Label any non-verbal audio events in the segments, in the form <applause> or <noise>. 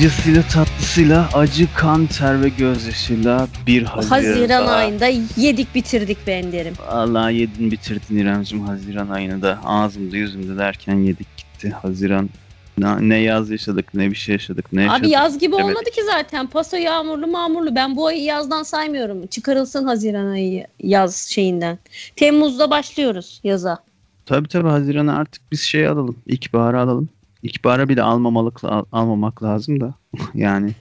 Acısıyla tatlısıyla acı kan ter ve gözyaşıyla bir Haziran, Haziran daha. ayında yedik bitirdik be Ender'im. Allah yedin bitirdin İremcim Haziran ayını da ağzımda yüzümde derken yedik gitti Haziran. Ne, ne yaz yaşadık ne bir şey yaşadık ne yaşadık. Abi yaz gibi Evet. olmadı ki zaten. Paso yağmurlu mağmurlu. Ben bu ayı yazdan saymıyorum. Çıkarılsın Haziran ayı yaz şeyinden. Temmuz'da başlıyoruz yaza. Tabii tabii Haziran'a artık biz şey alalım. İlkbaharı alalım. İlkbahara bile almamalık al- almamak lazım da. <laughs> yani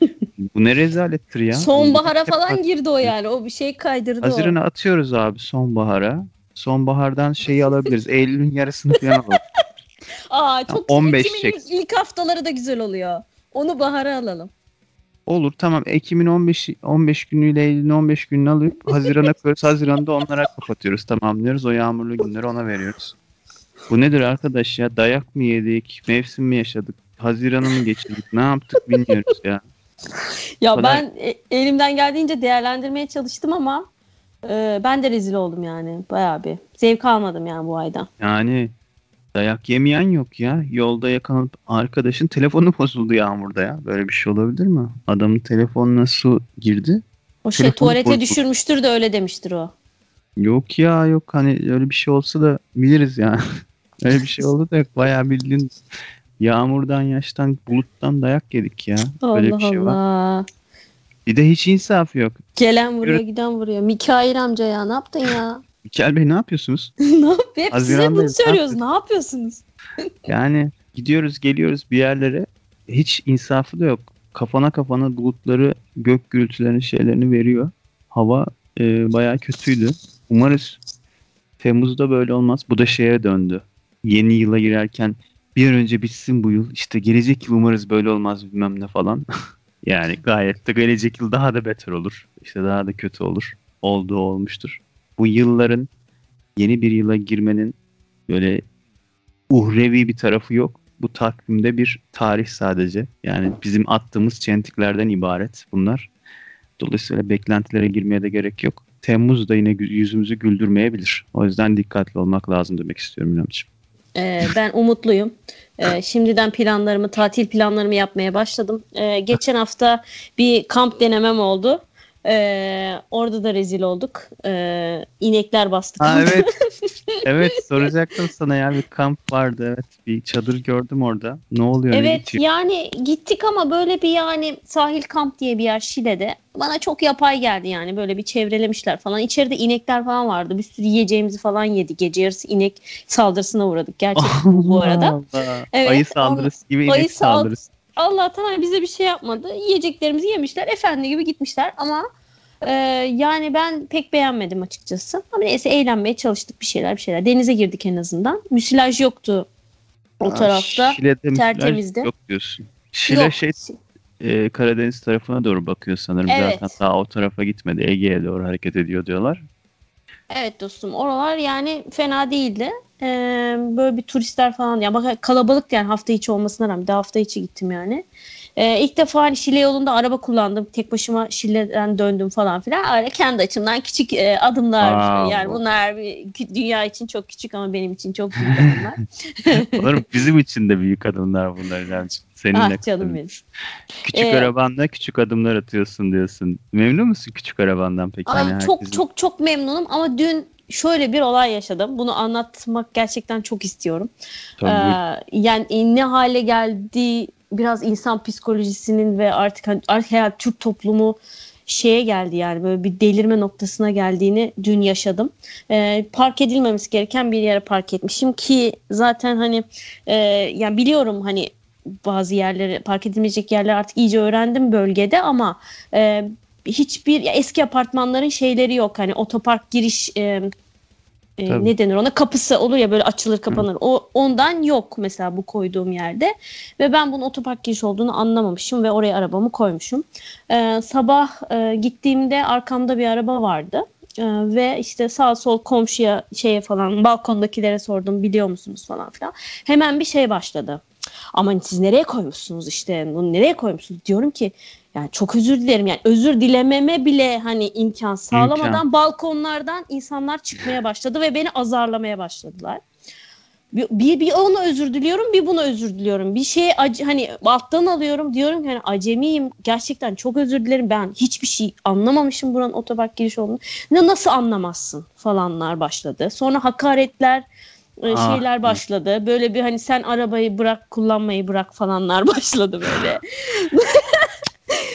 bu ne rezalettir ya. Sonbahara falan girdi o yani. O bir şey kaydırdı o. Haziran'a atıyoruz abi sonbahara. Sonbahardan şeyi alabiliriz. <laughs> Eylül'ün yarısını falan alalım. <laughs> Aa çok 15 Ekim'in ilk, ilk haftaları da güzel oluyor. Onu bahara alalım. Olur tamam Ekim'in 15 15 günüyle Eylül'ün 15 gününü alıp Haziran'a koyuyoruz. Haziran'da onlara kapatıyoruz. Tamamlıyoruz. O yağmurlu günleri ona veriyoruz. Bu nedir arkadaş ya? Dayak mı yedik? Mevsim mi yaşadık? Haziran'ı mı geçirdik? Ne yaptık bilmiyoruz ya. <laughs> Ya Kolay. ben e, elimden geldiğince değerlendirmeye çalıştım ama e, ben de rezil oldum yani. Bayağı bir. Zevk almadım yani bu aydan. Yani dayak yemeyen yok ya. Yolda yakalanıp arkadaşın telefonu <laughs> bozuldu yağmurda ya. Böyle bir şey olabilir mi? Adamın telefonuna su girdi. O şey tuvalete bozuldu. düşürmüştür de öyle demiştir o. Yok ya yok hani öyle bir şey olsa da biliriz yani. <laughs> öyle bir şey oldu da. Bayağı bildiğin yağmurdan, yaştan, buluttan dayak yedik ya. Allah bir şey var. Allah. Bir de hiç insaf yok. Gelen vuruyor Yürü. giden vuruyor. Mikail amca ya ne yaptın ya? <laughs> Mikael Bey ne yapıyorsunuz? <laughs> ne yapıyor? Hep size Haziran'dayız, bunu ne söylüyoruz. Ne yapıyorsunuz? Yani gidiyoruz geliyoruz bir yerlere hiç insafı da yok. Kafana kafana bulutları gök gürültülerinin şeylerini veriyor. Hava e, bayağı kötüydü. Umarız Temmuz'da böyle olmaz. Bu da şeye döndü. Yeni yıla girerken bir an önce bitsin bu yıl. İşte gelecek yıl umarız böyle olmaz bilmem ne falan. <laughs> yani gayet de gelecek yıl daha da beter olur. İşte daha da kötü olur. Olduğu olmuştur. Bu yılların yeni bir yıla girmenin böyle uhrevi bir tarafı yok. Bu takvimde bir tarih sadece. Yani bizim attığımız çentiklerden ibaret bunlar. Dolayısıyla beklentilere girmeye de gerek yok. Temmuz da yine yüzümüzü güldürmeyebilir. O yüzden dikkatli olmak lazım demek istiyorum İremciğim. Ee, ben umutluyum. Ee, şimdiden planlarımı, tatil planlarımı yapmaya başladım. Ee, geçen hafta bir kamp denemem oldu. Ee, orada da rezil olduk. Ee, inekler bastı. Ha, <laughs> evet. evet <laughs> soracaktım sana ya bir kamp vardı evet bir çadır gördüm orada. Ne oluyor? ne Evet geçiyor? yani gittik ama böyle bir yani sahil kamp diye bir yer Şile'de. Bana çok yapay geldi yani böyle bir çevrelemişler falan. İçeride inekler falan vardı. Bir sürü yiyeceğimizi falan yedik. Gece yarısı inek saldırısına uğradık gerçekten <laughs> bu arada. Allah. Evet, Ayı saldırısı gibi inek ayı sal- saldırısı. Allah'tan hani bize bir şey yapmadı. Yiyeceklerimizi yemişler. Efendi gibi gitmişler ama e, yani ben pek beğenmedim açıkçası. Ama neyse eğlenmeye çalıştık bir şeyler bir şeyler. Denize girdik en azından. Müsilaj yoktu o Aa, tarafta. Şile'de tertemizdi. Yok diyorsun. Şile Yok. şey e, Karadeniz tarafına doğru bakıyor sanırım. Evet. Zaten daha o tarafa gitmedi. Ege'ye doğru hareket ediyor diyorlar. Evet dostum oralar yani fena değildi. Ee, böyle bir turistler falan ya bak kalabalık yani hafta içi olmasına rağmen de hafta içi gittim yani. Ee, ilk defa hani Şile yolunda araba kullandım. Tek başıma Şile'den döndüm falan filan. Öyle kendi açımdan küçük e, adımlar. Aa, yani bu- bunlar bir, dünya için çok küçük ama benim için çok büyük adımlar. <laughs> Sanırım bizim için de büyük adımlar bunlar İremciğim. Seninle. ah canım benim. Küçük Ee, arabanla küçük adımlar atıyorsun diyorsun. Memnun musun küçük arabandan peki? Ay, Hani çok herkesin- çok çok memnunum ama dün şöyle bir olay yaşadım. Bunu anlatmak gerçekten çok istiyorum. Ee, yani ne hale geldi biraz insan psikolojisinin ve artık hani- artık herhalde Türk toplumu şeye geldi yani böyle bir delirme noktasına geldiğini dün yaşadım. Ee, park edilmemesi gereken bir yere park etmişim ki zaten hani e, yani biliyorum hani bazı yerleri park edilmeyecek yerler artık iyice öğrendim bölgede ama e, hiçbir ya eski apartmanların şeyleri yok hani otopark giriş e, e, Tabii. ne denir ona kapısı olur ya böyle açılır kapanır. O ondan yok mesela bu koyduğum yerde ve ben bunun otopark giriş olduğunu anlamamışım ve oraya arabamı koymuşum. Ee, sabah e, gittiğimde arkamda bir araba vardı. Ee, ve işte sağ sol komşuya şeye falan balkondakilere sordum biliyor musunuz falan filan. Hemen bir şey başladı. Aman siz nereye koymuşsunuz işte bunu nereye koymuşsunuz diyorum ki yani çok özür dilerim yani özür dilememe bile hani imkan sağlamadan İmkan. balkonlardan insanlar çıkmaya başladı ve beni azarlamaya başladılar. bir, bir, bir ona özür diliyorum bir buna özür diliyorum. Bir şey hani alttan alıyorum diyorum ki hani acemiyim gerçekten çok özür dilerim ben hiçbir şey anlamamışım buranın otopark giriş olduğunu. Ne nasıl anlamazsın falanlar başladı. Sonra hakaretler e, Aa, şeyler başladı. Böyle bir hani sen arabayı bırak kullanmayı bırak falanlar <laughs> başladı böyle.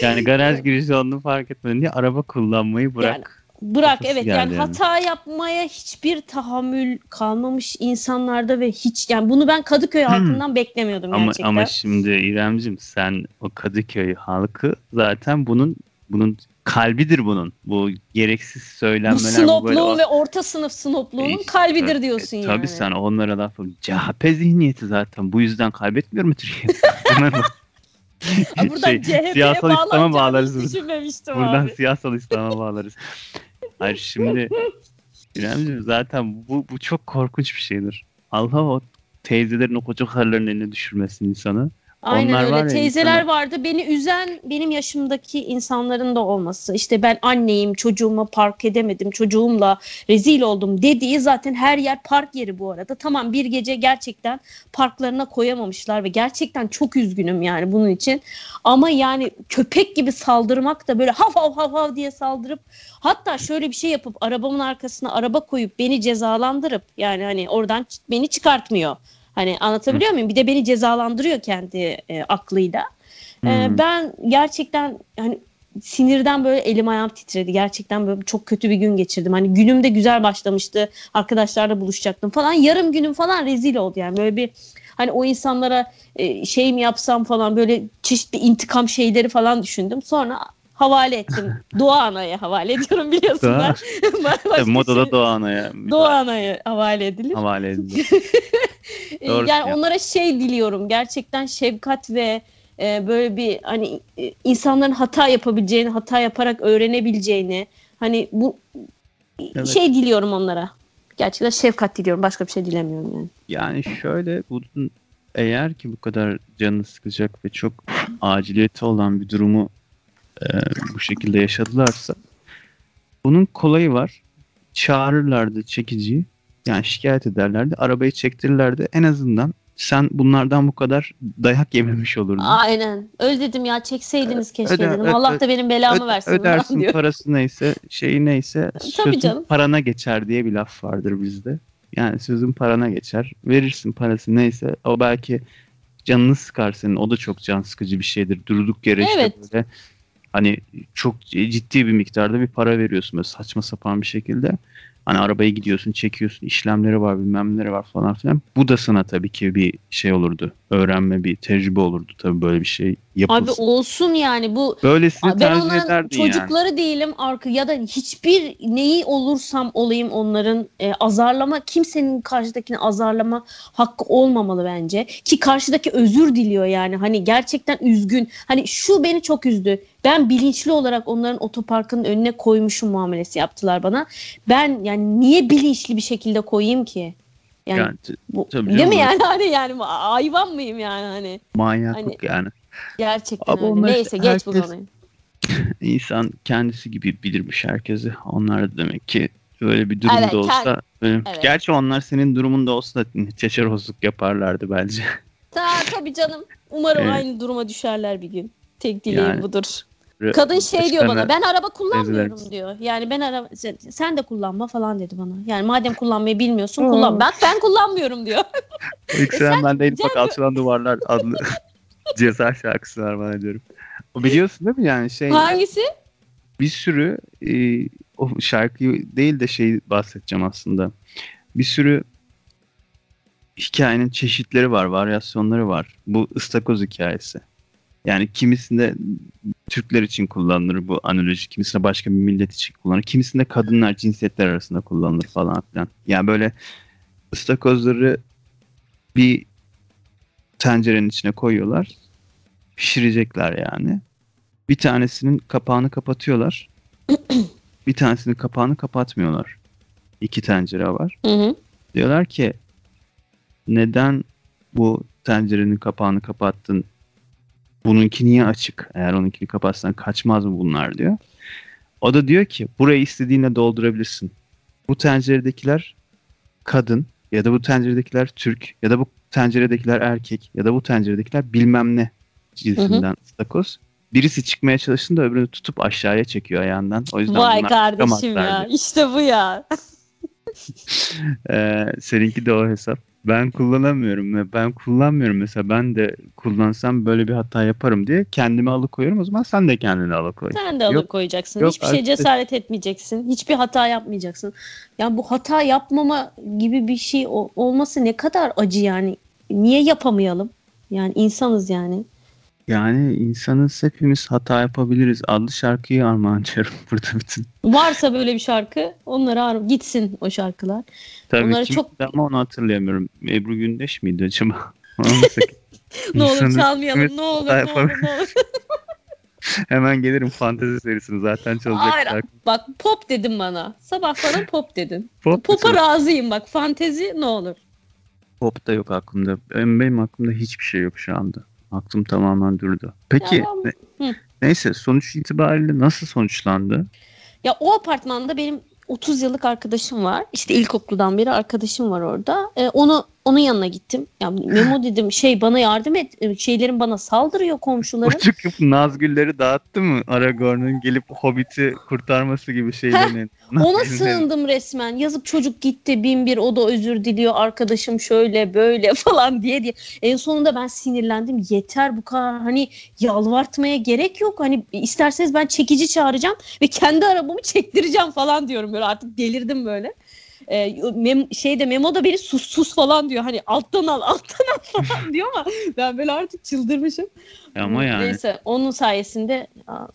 Yani garaj girişi olduğunu fark etmedin diye araba kullanmayı bırak. Yani, bırak evet yani, yani hata yapmaya hiçbir tahammül kalmamış insanlarda ve hiç yani bunu ben Kadıköy hmm. halkından beklemiyordum ama, gerçekten. Ama şimdi İremcim sen o Kadıköy halkı zaten bunun bunun kalbidir bunun. Bu gereksiz söylenmeler. Bu snopluğun böyle... ve orta sınıf snopluğunun e, kalbidir diyorsun e, yani. Tabii sen onlara laf CHP zihniyeti zaten. Bu yüzden kaybetmiyor mu Türkiye? <laughs> Buradan şey, siyasal İslam'a bağlarız. Buradan abi. siyasal İslam'a bağlarız. Hayır şimdi <laughs> İremciğim zaten bu, bu çok korkunç bir şeydir. Allah o teyzelerin o koca karıların eline düşürmesin insanı. Aynen Onlar öyle. Var Teyzeler insana... vardı. Beni üzen benim yaşımdaki insanların da olması. İşte ben anneyim, çocuğumu park edemedim, çocuğumla rezil oldum dediği zaten her yer park yeri bu arada. Tamam bir gece gerçekten parklarına koyamamışlar ve gerçekten çok üzgünüm yani bunun için. Ama yani köpek gibi saldırmak da böyle hav hav hav hav diye saldırıp hatta şöyle bir şey yapıp arabamın arkasına araba koyup beni cezalandırıp yani hani oradan beni çıkartmıyor Hani anlatabiliyor Hı. muyum? Bir de beni cezalandırıyor kendi e, aklıyla. E, ben gerçekten hani sinirden böyle elim ayağım titredi. Gerçekten böyle çok kötü bir gün geçirdim. Hani günüm de güzel başlamıştı. Arkadaşlarla buluşacaktım falan. Yarım günüm falan rezil oldu yani. Böyle bir hani o insanlara e, şey mi yapsam falan böyle çeşitli intikam şeyleri falan düşündüm. Sonra havale ettim. Doğa Ana'ya havale ediyorum biliyorsun ben. <laughs> Modada şey, Doğa Ana'ya. Doğa Ana'ya havale edilir. Havale <laughs> edilir. Doğru yani ya. onlara şey diliyorum. Gerçekten şefkat ve e, böyle bir hani e, insanların hata yapabileceğini, hata yaparak öğrenebileceğini hani bu evet. şey diliyorum onlara. Gerçekten şefkat diliyorum. Başka bir şey dilemiyorum yani. Yani şöyle bunun eğer ki bu kadar canını sıkacak ve çok aciliyeti olan bir durumu e, bu şekilde yaşadılarsa bunun kolayı var. Çağırırlardı çekiciyi. Yani şikayet ederlerdi. Arabayı çektirirlerdi. En azından sen bunlardan bu kadar dayak yememiş olurdun. Aynen. Özledim ya çekseydiniz keşke öde, dedim. Öde, Allah da benim belamı öde, versin. Ödersin diyor. parası neyse şeyi neyse Tabii canım. parana geçer diye bir laf vardır bizde. Yani sözün parana geçer. Verirsin parası neyse. O belki canını sıkar senin. O da çok can sıkıcı bir şeydir. Durduk yere evet. işte böyle hani çok ciddi bir miktarda bir para veriyorsun böyle saçma sapan bir şekilde. Hani arabayı gidiyorsun, çekiyorsun, işlemleri var, bilmem neleri var falan filan. Bu da sana tabii ki bir şey olurdu. Öğrenme bir tecrübe olurdu tabii böyle bir şey yapılsın. Abi olsun yani bu. Böylesini ben tercih ederdi çocukları yani. değilim arka ya da hiçbir neyi olursam olayım onların e, azarlama kimsenin karşıdakini azarlama hakkı olmamalı bence. Ki karşıdaki özür diliyor yani hani gerçekten üzgün. Hani şu beni çok üzdü. Ben bilinçli olarak onların otoparkın önüne koymuşum muamelesi yaptılar bana. Ben yani niye bilinçli bir şekilde koyayım ki? Yani, yani bu, değil mi yani <laughs> hani yani hayvan mıyım yani hani? Manyaklık hani, yani. Gerçekten Abi öyle. Neyse geç herkes, bu konuyu. <laughs> İnsan kendisi gibi bilirmiş herkesi. Onlar da demek ki öyle bir durumda evet, olsa. Benim, evet. Gerçi onlar senin durumunda olsa da yaparlardı bence. Ta, tabii canım. Umarım evet. aynı duruma düşerler bir gün. Tek dileğim yani, budur. Kadın şey diyor bana ben araba kullanmıyorum diyor. Yani ben araba sen de kullanma falan dedi bana. Yani madem kullanmayı bilmiyorsun kullan. Ben ben kullanmıyorum diyor. <laughs> İlk sen ben de bak alçılan duvarlar adlı <laughs> ceza şarkısı var bana diyorum. O biliyorsun değil mi yani şey? Hangisi? Bir sürü e, o şarkıyı değil de şey bahsedeceğim aslında. Bir sürü hikayenin çeşitleri var, varyasyonları var. Bu ıstakoz hikayesi. Yani kimisinde Türkler için kullanılır bu analoji, kimisinde başka bir millet için kullanılır, kimisinde kadınlar cinsiyetler arasında kullanılır falan filan. Yani böyle ıstakozları bir tencerenin içine koyuyorlar. Pişirecekler yani. Bir tanesinin kapağını kapatıyorlar. <clears throat> bir tanesinin kapağını kapatmıyorlar. İki tencere var. Hı hı. Diyorlar ki neden bu tencerenin kapağını kapattın? Bununki niye açık? Eğer onunkini kapatsan kaçmaz mı bunlar diyor. O da diyor ki burayı istediğinle doldurabilirsin. Bu tenceredekiler kadın ya da bu tenceredekiler Türk ya da bu tenceredekiler erkek ya da bu tenceredekiler bilmem ne cinsinden ıstakoz. Birisi çıkmaya çalıştığında öbürünü tutup aşağıya çekiyor ayağından. O yüzden Vay kardeşim ya. çıkamazlardı. İşte bu ya. <laughs> Ee, seninki de o hesap. Ben kullanamıyorum ve ben kullanmıyorum mesela ben de kullansam böyle bir hata yaparım diye kendimi alıkoyuyorum o zaman sen de kendini alıkoy. Sen de Yok, alıkoyacaksın. yok Hiçbir şey artık- cesaret etmeyeceksin. Hiçbir hata yapmayacaksın. Yani bu hata yapmama gibi bir şey olması ne kadar acı yani. Niye yapamayalım? Yani insanız yani. Yani insanız hepimiz hata yapabiliriz adlı şarkıyı armağan ediyorum <laughs> burada bütün. Varsa böyle bir şarkı onlara ar- gitsin o şarkılar. Tabii Onları kim çok- ama onu hatırlayamıyorum. Ebru Gündeş miydi acaba? <laughs> Ne olur <laughs> çalmayalım. Ne olur, ne olur, ne olur. Hemen gelirim fantezi serisini zaten çalacak Hayır, şarkı. Bak pop dedin bana. Sabah bana pop dedin. Pop, Pop'a razıyım bak. Fantezi ne olur. pop da yok aklımda. Benim aklımda hiçbir şey yok şu anda. Aklım tamamen durdu. Peki Ya ben- ne- neyse sonuç itibariyle nasıl sonuçlandı? Ya o apartmanda benim 30 yıllık arkadaşım var. İşte ilkokuldan beri arkadaşım var orada. Ee, onu onun yanına gittim. Ya Memo <laughs> dedim şey bana yardım et. Ee, Şeylerin bana saldırıyor O komşularım. çıkıp Nazgülleri dağıttı mı? Aragorn'un gelip Hobbit'i kurtarması gibi şeylerin. Ona <laughs> sığındım resmen. Yazıp çocuk gitti bin bir o da özür diliyor. Arkadaşım şöyle böyle <laughs> falan diye diye. En sonunda ben sinirlendim. Yeter bu kadar hani yalvartmaya gerek yok. Hani isterseniz ben çekici çağıracağım ve kendi arabamı çektireceğim falan diyorum. Böyle artık delirdim böyle. Ee, mem, şeyde Memo da beni sus sus falan diyor. Hani alttan al alttan al falan <laughs> diyor ama ben böyle artık çıldırmışım. Ama yani Neyse onun sayesinde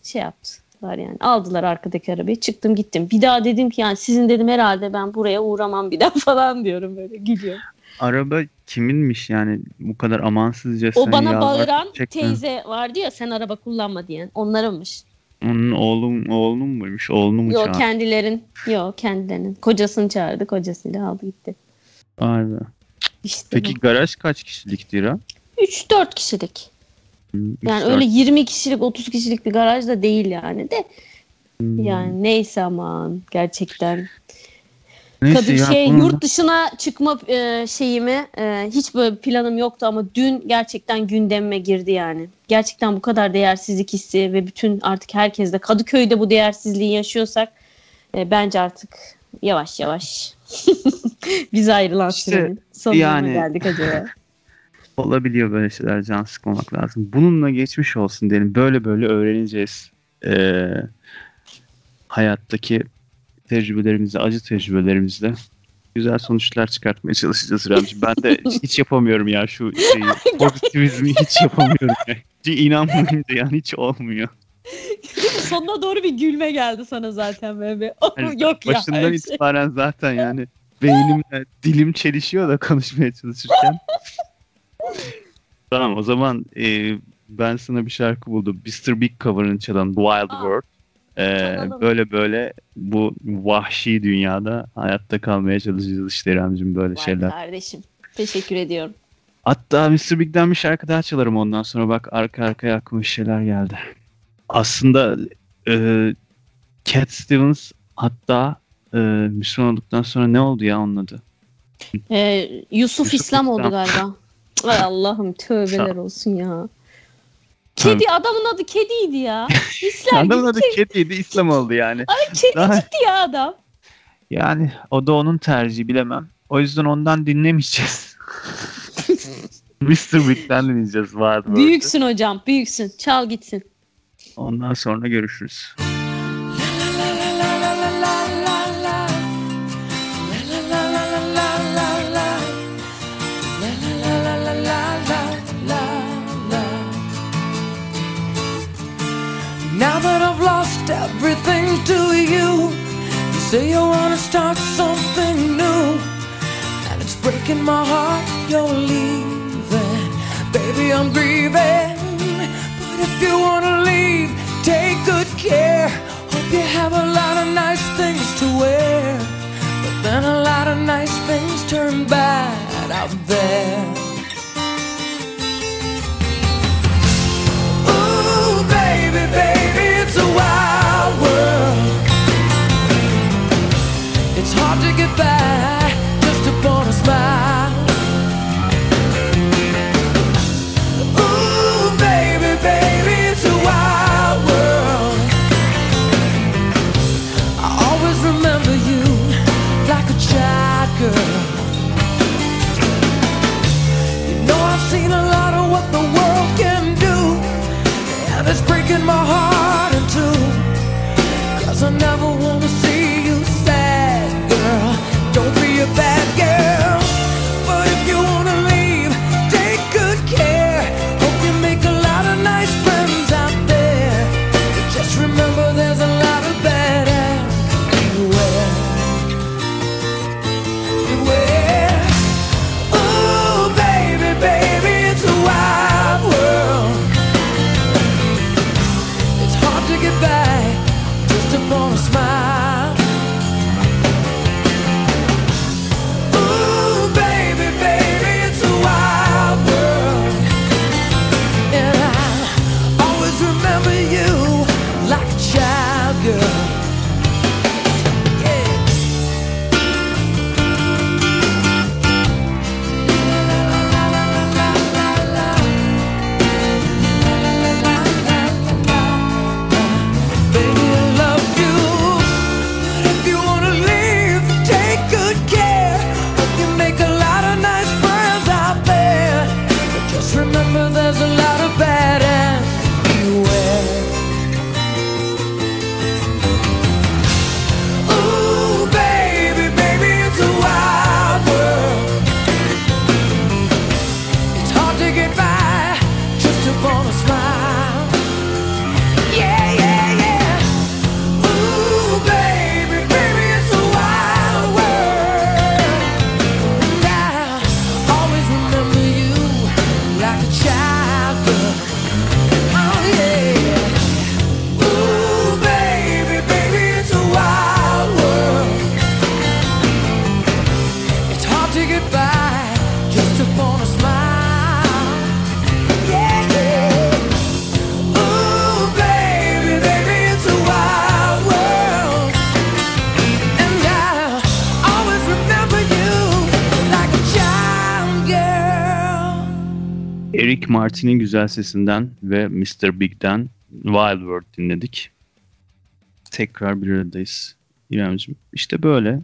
şey yaptılar yani. Aldılar arkadaki arabayı. Çıktım gittim. Bir daha dedim ki yani sizin dedim herhalde ben buraya uğramam bir daha <laughs> falan diyorum böyle gülüyorum. araba kiminmiş yani bu kadar amansızca O bana bağıran çekme. teyze vardı ya sen araba kullanma diyen. Onlarınmış. Onun oğlum oğlunun muymuş? Oğlunu mu Yok çağırdı? kendilerin. Yok kendilerinin. Kocasını çağırdı. Kocasıyla aldı gitti. Be. İşte Peki garaj kaç kişilik Dira? 3-4 kişilik. Hmm, Yani öyle 20 kişilik 30 kişilik bir garaj da değil yani de. Hmm. Yani neyse aman gerçekten. Neyse Kadın ya, şey bunun- yurt dışına çıkma e, şeyimi e, hiç böyle planım yoktu ama dün gerçekten gündemime girdi yani. Gerçekten bu kadar değersizlik hissi ve bütün artık herkes de Kadıköy'de bu değersizliği yaşıyorsak e, bence artık yavaş yavaş <laughs> biz ayrılan İşte sürenin sonuna yani- geldik acaba. <laughs> olabiliyor böyle şeyler can sıkmamak lazım. Bununla geçmiş olsun diyelim. Böyle böyle öğreneceğiz. Ee, hayattaki tecrübelerimizle, acı tecrübelerimizle güzel sonuçlar çıkartmaya çalışacağız Ramci. Ben de <laughs> hiç yapamıyorum ya şu şeyi. Pozitivizmi hiç yapamıyorum. Ya. Hiç inanmayınca yani hiç olmuyor. Sonuna doğru bir gülme geldi sana zaten böyle. Yani Yok ya. başından öyle şey. itibaren zaten yani beynimle dilim çelişiyor da konuşmaya çalışırken. tamam o zaman e, ben sana bir şarkı buldum. Mr. Big cover'ını çalan Wild Aa, World. E, çalalım. böyle böyle bu vahşi dünyada hayatta kalmaya çalışacağız işte İremciğim böyle Vay şeyler. kardeşim. Teşekkür ediyorum. Hatta Mr. Big'den bir şarkı daha çalarım ondan sonra bak arka arkaya aklıma şeyler geldi. Aslında e, Cat Stevens hatta e, Müslüman olduktan sonra ne oldu ya onun adı? Ee, Yusuf, Yusuf İslam oldu İslam. galiba. Ay Allah'ım tövbeler olsun ya. Kedi adamın adı kediydi ya. <laughs> İslam Adamın adı Cat'iydi İslam oldu yani. kedicikti Daha- ya adam. Yani o da onun tercihi bilemem. O yüzden ondan dinlemeyeceğiz. <laughs> Mr. Big'den dinleyeceğiz World'ü. Büyüksün hocam büyüksün. Çal gitsin. Ondan sonra görüşürüz. You, you say you wanna start something new, and it's breaking my heart you're leaving. Baby, I'm grieving, but if you wanna leave, take good care. Hope you have a lot of nice things to wear, but then a lot of nice things turn bad out there. Ooh, baby, baby, it's a wild world. It's breaking my heart in two. Cause I never wanna Martin'in güzel sesinden ve Mr. Big'den Wild World dinledik. Tekrar bir aradayız İremciğim. İşte böyle.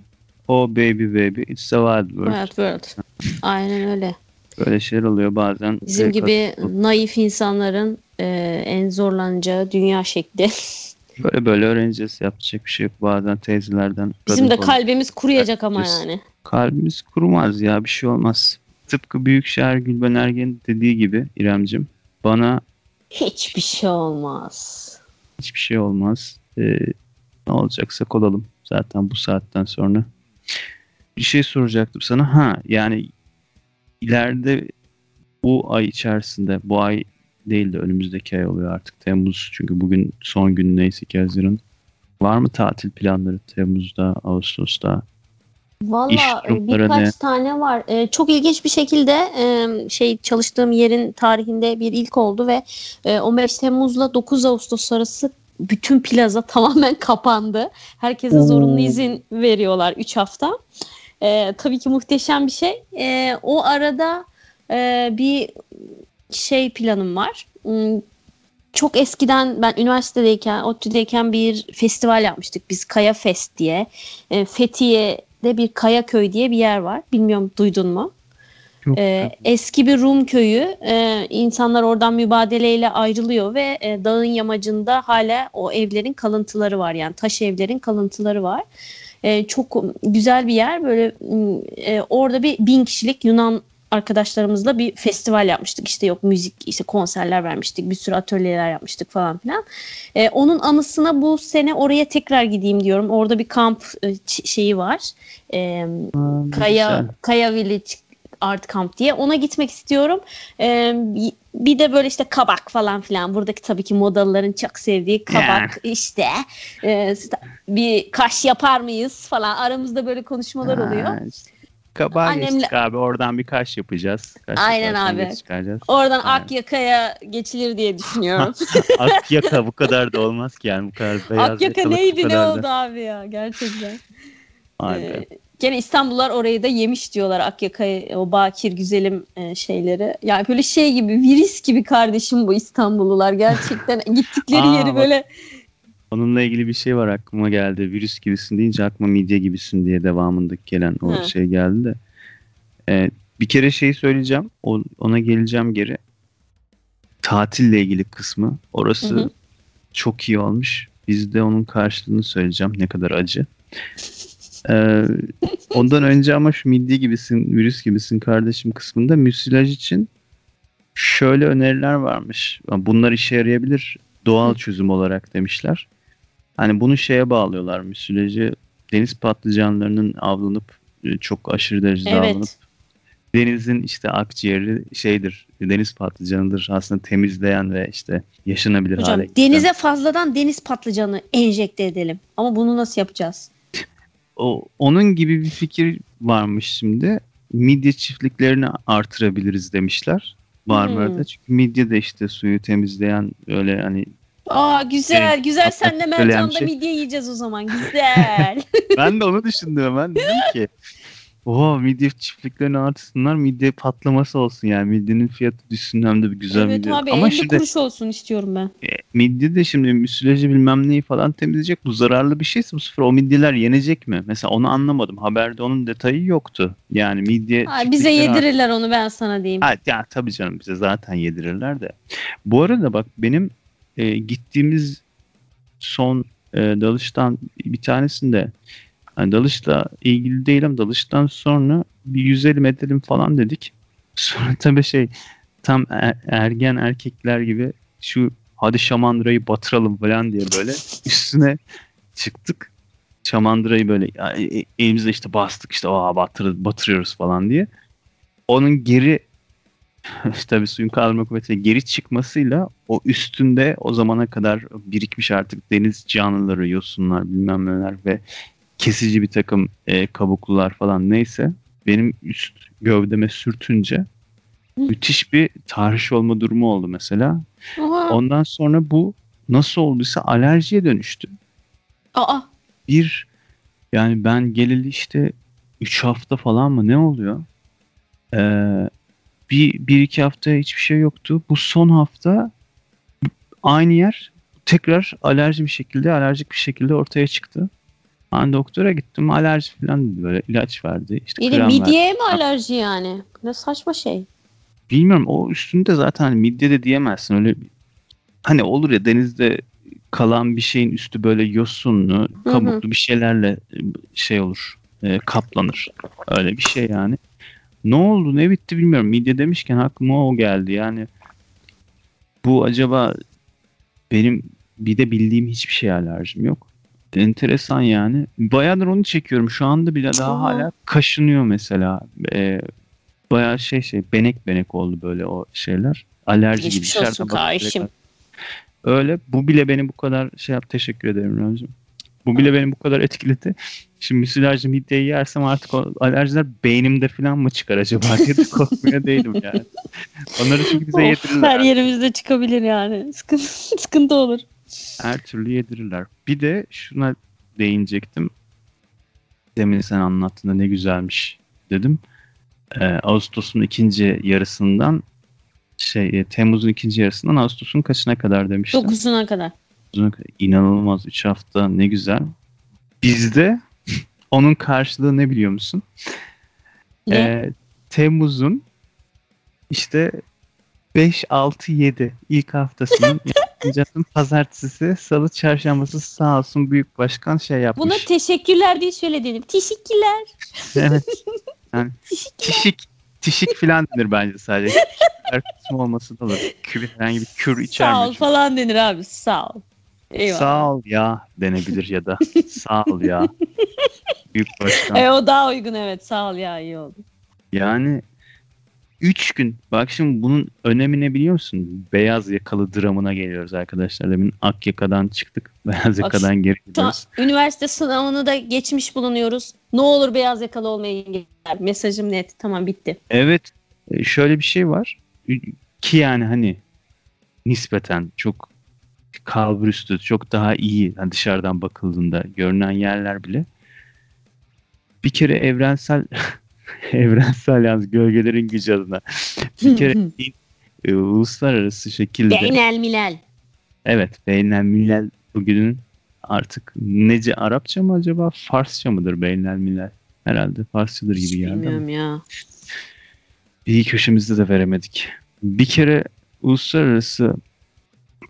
Oh baby baby it's a wild world. Wild World. Aynen öyle. Böyle şeyler oluyor bazen. Bizim gibi kat- naif insanların e, en zorlanacağı dünya şekli. <laughs> Böyle böyle öğreneceğiz. Yapacak bir şey yok. Bazen teyzelerden. Bizim de kalbimiz kuruyacak ama yani. Kalbimiz kurumaz ya bir şey olmaz. Tıpkı Büyükşehir Gülben Ergen dediği gibi İremcim bana Hiçbir şey olmaz. hiçbir şey olmaz. Ee, ne olacaksak olalım zaten bu saatten sonra. Bir şey soracaktım sana. Ha yani ileride bu ay içerisinde bu ay değil de önümüzdeki ay oluyor artık Temmuz. Çünkü bugün son gün neyse ki Haziran. Var mı tatil planları Temmuz'da, Ağustos'ta? Valla e, birkaç ne? tane var. E, çok ilginç bir şekilde e, şey çalıştığım yerin tarihinde bir ilk oldu ve e, 15 Temmuz'la 9 Ağustos arası bütün plaza <laughs> tamamen kapandı. Herkese zorunlu izin veriyorlar 3 hafta. E, tabii ki muhteşem bir şey. E, o arada e, bir şey planım var. Hmm, Çok eskiden ben üniversitedeyken, ODTÜ'deyken bir festival yapmıştık biz Kaya Fest diye. E, Fethiye'de bir Kaya Köy diye bir yer var. Bilmiyorum duydun mu? Ee, eski bir Rum köyü. Ee, insanlar oradan mübadeleyle ayrılıyor ve e, dağın yamacında hala o evlerin kalıntıları var. Yani taş evlerin kalıntıları var. Ee, çok güzel bir yer. Böyle e, orada bir bin kişilik Yunan arkadaşlarımızla bir festival yapmıştık. İşte yok müzik, işte konserler vermiştik, bir sürü atölyeler yapmıştık falan filan. Ee, onun anısına bu sene oraya tekrar gideyim diyorum. Orada bir kamp e, şeyi var. Aa, ne Kaya güzel. Kaya Village Art Camp diye ona gitmek istiyorum. Ee, bir de böyle işte kabak falan filan. Buradaki tabii ki modalıların çok sevdiği kabak işte. Ee, bir kaş yapar mıyız falan. Aramızda böyle konuşmalar oluyor. Kabağa Annemle- geçtik abi. Oradan bir kaş yapacağız. Kaş Aynen abi. Oradan Aynen. Akyaka'ya geçilir diye düşünüyorum. <laughs> Akyaka bu kadar da olmaz ki yani bu kadar beyaz Akyaka neydi ne da- oldu abi ya gerçekten. Be. Ee, gene İstanbullular orayı da yemiş diyorlar Akyaka'yı o bakir güzelim e, şeyleri. Yani böyle şey gibi virüs gibi kardeşim bu İstanbullular gerçekten <laughs> gittikleri Aa, yeri bak. böyle Onunla ilgili bir şey var aklıma geldi. Virüs gibisin deyince aklıma midye gibisin diye devamındaki gelen o Hı. şey geldi de. Ee, bir kere şeyi söyleyeceğim. O, ona geleceğim geri. tatille ilgili kısmı. Orası Hı hı. çok iyi olmuş. Biz de onun karşılığını söyleyeceğim. Ne kadar acı. Ee, ondan önce ama şu midye gibisin, virüs gibisin kardeşim kısmında müsilaj için şöyle öneriler varmış. Bunlar işe yarayabilir doğal çözüm olarak demişler. Hani bunu şeye bağlıyorlar müsilajı deniz patlıcanlarının avlanıp e, çok aşırı derecede Evet. avlanıp denizin işte akciğeri şeydir deniz patlıcanıdır aslında temizleyen ve işte yaşanabilir Hocam hale getiren. denize fazladan deniz patlıcanı enjekte edelim. Ama bunu nasıl yapacağız? o, onun gibi bir fikir varmış şimdi. Midye çiftliklerini artırabiliriz demişler. Marmara'da. Hmm. Çünkü midye de işte suyu temizleyen öyle hani Aa güzel Evet, güzel senle Mercan'da şey- midye yiyeceğiz o zaman. Güzel. <laughs> ben de onu düşündüm hemen. Dedim ki Oha midye çiftliklerini artırsınlar midye patlaması olsun yani midyenin fiyatı düşsün hem de bir güzel evet midye. abi Ama 50 şimdi kuruş olsun istiyorum ben. e, midye de şimdi müsilajı bilmem neyi falan temizleyecek. Bu zararlı bir şeyse bu sefer o midyeler yenecek mi? Mesela onu anlamadım. Haberde onun detayı yoktu. Yani midye Ay, bize yedirirler onu ben sana diyeyim. Ha, ya tabii canım bize zaten yedirirler de. Bu arada bak benim e, gittiğimiz son e, dalıştan bir tanesinde hani dalışla ilgili değilim. Dalıştan sonra bir 150 metrelim falan dedik. <laughs> Sonra tabii şey tam er- ergen erkekler gibi şu hadi şamandırayı batıralım falan diye böyle <laughs> üstüne çıktık. Şamandırayı böyle e- elimizle işte bastık işte aa batır, batırıyoruz falan diye. Onun geri <laughs> tabii suyun kaldırma kuvvetiyle geri çıkmasıyla o üstünde o zamana kadar birikmiş artık deniz canlıları, yosunlar bilmem neler ve kesici bir takım e, kabuklular falan neyse benim üst gövdeme sürtünce müthiş bir tahriş olma durumu oldu mesela. Oha. Ondan sonra bu nasıl olduysa alerjiye dönüştü. Aa Bir yani ben geleli işte 3 hafta falan mı ne oluyor? Ee, bir, bir iki hafta hiçbir şey yoktu. Bu son hafta aynı yer tekrar alerji bir şekilde alerjik bir şekilde ortaya çıktı. Ben doktora gittim alerji falan dedi böyle ilaç verdi. İşte yine krem verdi. midyeye mi alerji yani? Ne saçma şey. Bilmiyorum o üstünde zaten hani midye de diyemezsin öyle hani olur ya denizde kalan bir şeyin üstü böyle yosunlu, hı. kabuklu bir şeylerle şey olur, e, kaplanır. Öyle bir şey yani. Ne oldu, ne bitti bilmiyorum. Midye demişken aklıma o geldi. Yani bu acaba benim bir de bildiğim hiçbir şey alerjim yok. Enteresan yani. Bayağıdır onu çekiyorum. Şu anda bile daha Aa. hala kaşınıyor mesela. E, bayağı şey şey benek benek oldu böyle o şeyler. Alerji gibi. Geçmiş olsun. Öyle. Bu bile beni bu kadar şey yap. Teşekkür ederim Ramazan. Bu bile beni bu kadar etkiledi. Şimdi müsilajlı midyeyi yersem artık o alerjiler beynimde falan mı çıkar acaba diye de korkmaya değilim yani. Onları çünkü bize yedirirler. her yerimizde çıkabilir yani. Sıkıntı, <laughs> sıkıntı olur. Her türlü yedirirler. Bir de şuna değinecektim. Demin sen anlattığında ne güzelmiş dedim. Ee, Ağustos'un ikinci yarısından şey e, Temmuz'un ikinci yarısından Ağustos'un kaçına kadar demiştim. 9'una kadar. İnanılmaz 3 hafta ne güzel. Bizde onun karşılığı ne biliyor musun? Ne? Ee, Temmuz'un işte 5, 6, 7 ilk haftasının <laughs> Canım pazartesi, salı, çarşambası sağ olsun büyük başkan şey yapmış. Buna teşekkürler diye söyledim. Teşekkürler. evet. <laughs> Yani tişik, tişik falan denir bence sadece. Her kısmı olması da olur. Kür, herhangi bir kür Sağ ol içermiyor. falan denir abi. Sağ ol. Eyvallah. Sağ ol ya denebilir ya da <laughs> sağ ol ya. Büyük başkan. E, o daha uygun evet. Sağ ol ya iyi oldu. Yani 3 gün. Bak şimdi bunun önemi ne biliyor musun? Beyaz yakalı dramına geliyoruz arkadaşlar. Demin ak yakadan çıktık. <laughs> Beyaz yakadan geri Şu an gidiyoruz. üniversite sınavını da geçmiş bulunuyoruz. Ne olur beyaz yakalı olmayı engeller. Mesajım net. Tamam bitti. Evet. e, Şöyle bir şey var. Ki yani hani nispeten çok kalburüstü, çok daha iyi yani dışarıdan bakıldığında görünen yerler bile bir kere evrensel <laughs> evrensel yalnız gölgelerin gücü adına bir kere e, uluslararası şekilde Beynel milel. Evet, Beynel Millel bugünün artık nece Arapça mı acaba Farsça mıdır Beynel Millel? Herhalde Farsçadır gibi geldi Bilmiyorum ya. iyi köşemizde de veremedik. Bir kere uluslararası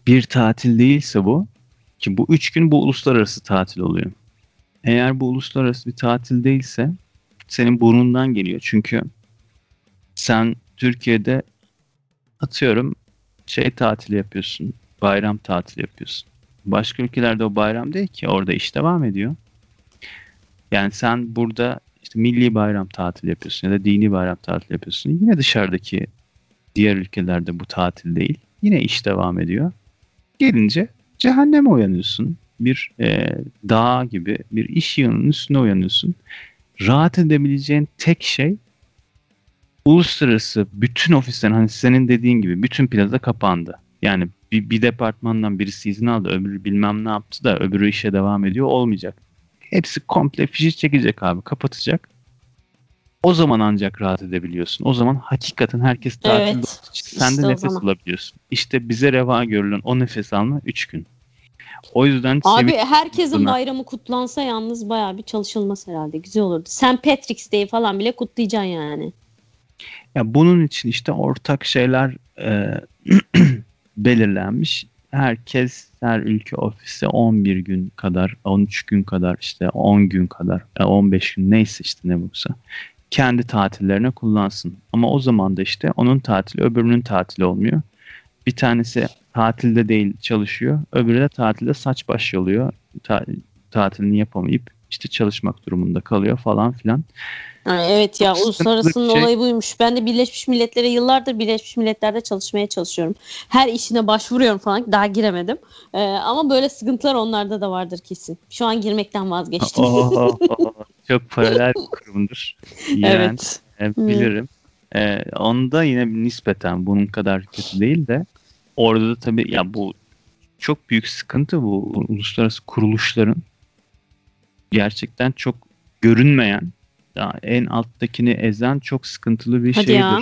bir tatil değilse bu ki bu üç gün bu uluslararası tatil oluyor. Eğer bu uluslararası bir tatil değilse senin burnundan geliyor. Çünkü sen Türkiye'de atıyorum şey tatili yapıyorsun. Bayram tatili yapıyorsun. Başka ülkelerde o bayram değil ki. Orada iş devam ediyor. Yani sen burada işte milli bayram tatili yapıyorsun ya da dini bayram tatili yapıyorsun. Yine dışarıdaki diğer ülkelerde bu tatil değil. Yine iş devam ediyor. Gelince cehenneme uyanıyorsun. Bir e, dağ gibi bir iş yığınının üstüne uyanıyorsun. Rahat edebileceğin tek şey uluslararası bütün ofislerin hani senin dediğin gibi bütün plaza kapandı. Yani bir, bir departmandan birisi izin aldı öbürü bilmem ne yaptı da öbürü işe devam ediyor olmayacak. Hepsi komple fişi çekecek abi kapatacak. O zaman ancak rahat edebiliyorsun. O zaman hakikaten herkes tatilde Evet, olduğu için sen işte de nefes alabiliyorsun. İşte bize reva görülen o nefes alma 3 gün. O yüzden Abi herkesin Bunlar. bayramı kutlansa yalnız bayağı bir çalışılmaz herhalde. Güzel olurdu. St. Patrick's Day falan bile kutlayacaksın yani. Ya bunun için işte ortak şeyler e, <clears throat> belirlenmiş. Herkes her ülke ofise 11 gün kadar, 13 gün kadar, işte 10 gün kadar, e, 15 gün neyse işte ne bulsa kendi tatillerine kullansın. Ama o zaman da işte onun tatili öbürünün tatili olmuyor. Bir tanesi tatilde değil çalışıyor. Öbürü de tatilde saç baş yoluyor. Ta- tatilini yapamayıp işte çalışmak durumunda kalıyor falan filan. Evet ya Çok uluslararasının şey. olayı buymuş. Ben de Birleşmiş Milletler'e yıllardır Birleşmiş Milletler'de çalışmaya çalışıyorum. Her işine başvuruyorum falan. Daha giremedim. Ee, ama böyle sıkıntılar onlarda da vardır kesin. Şu an girmekten vazgeçtim. <laughs> Çok paralel bir kurumdur. Yani, <laughs> evet. e, bilirim. E, onda yine nispeten bunun kadar kötü değil de orada da tabii ya bu çok büyük sıkıntı bu uluslararası kuruluşların gerçekten çok görünmeyen en alttakini ezen çok sıkıntılı bir Hadi şeydir. ya.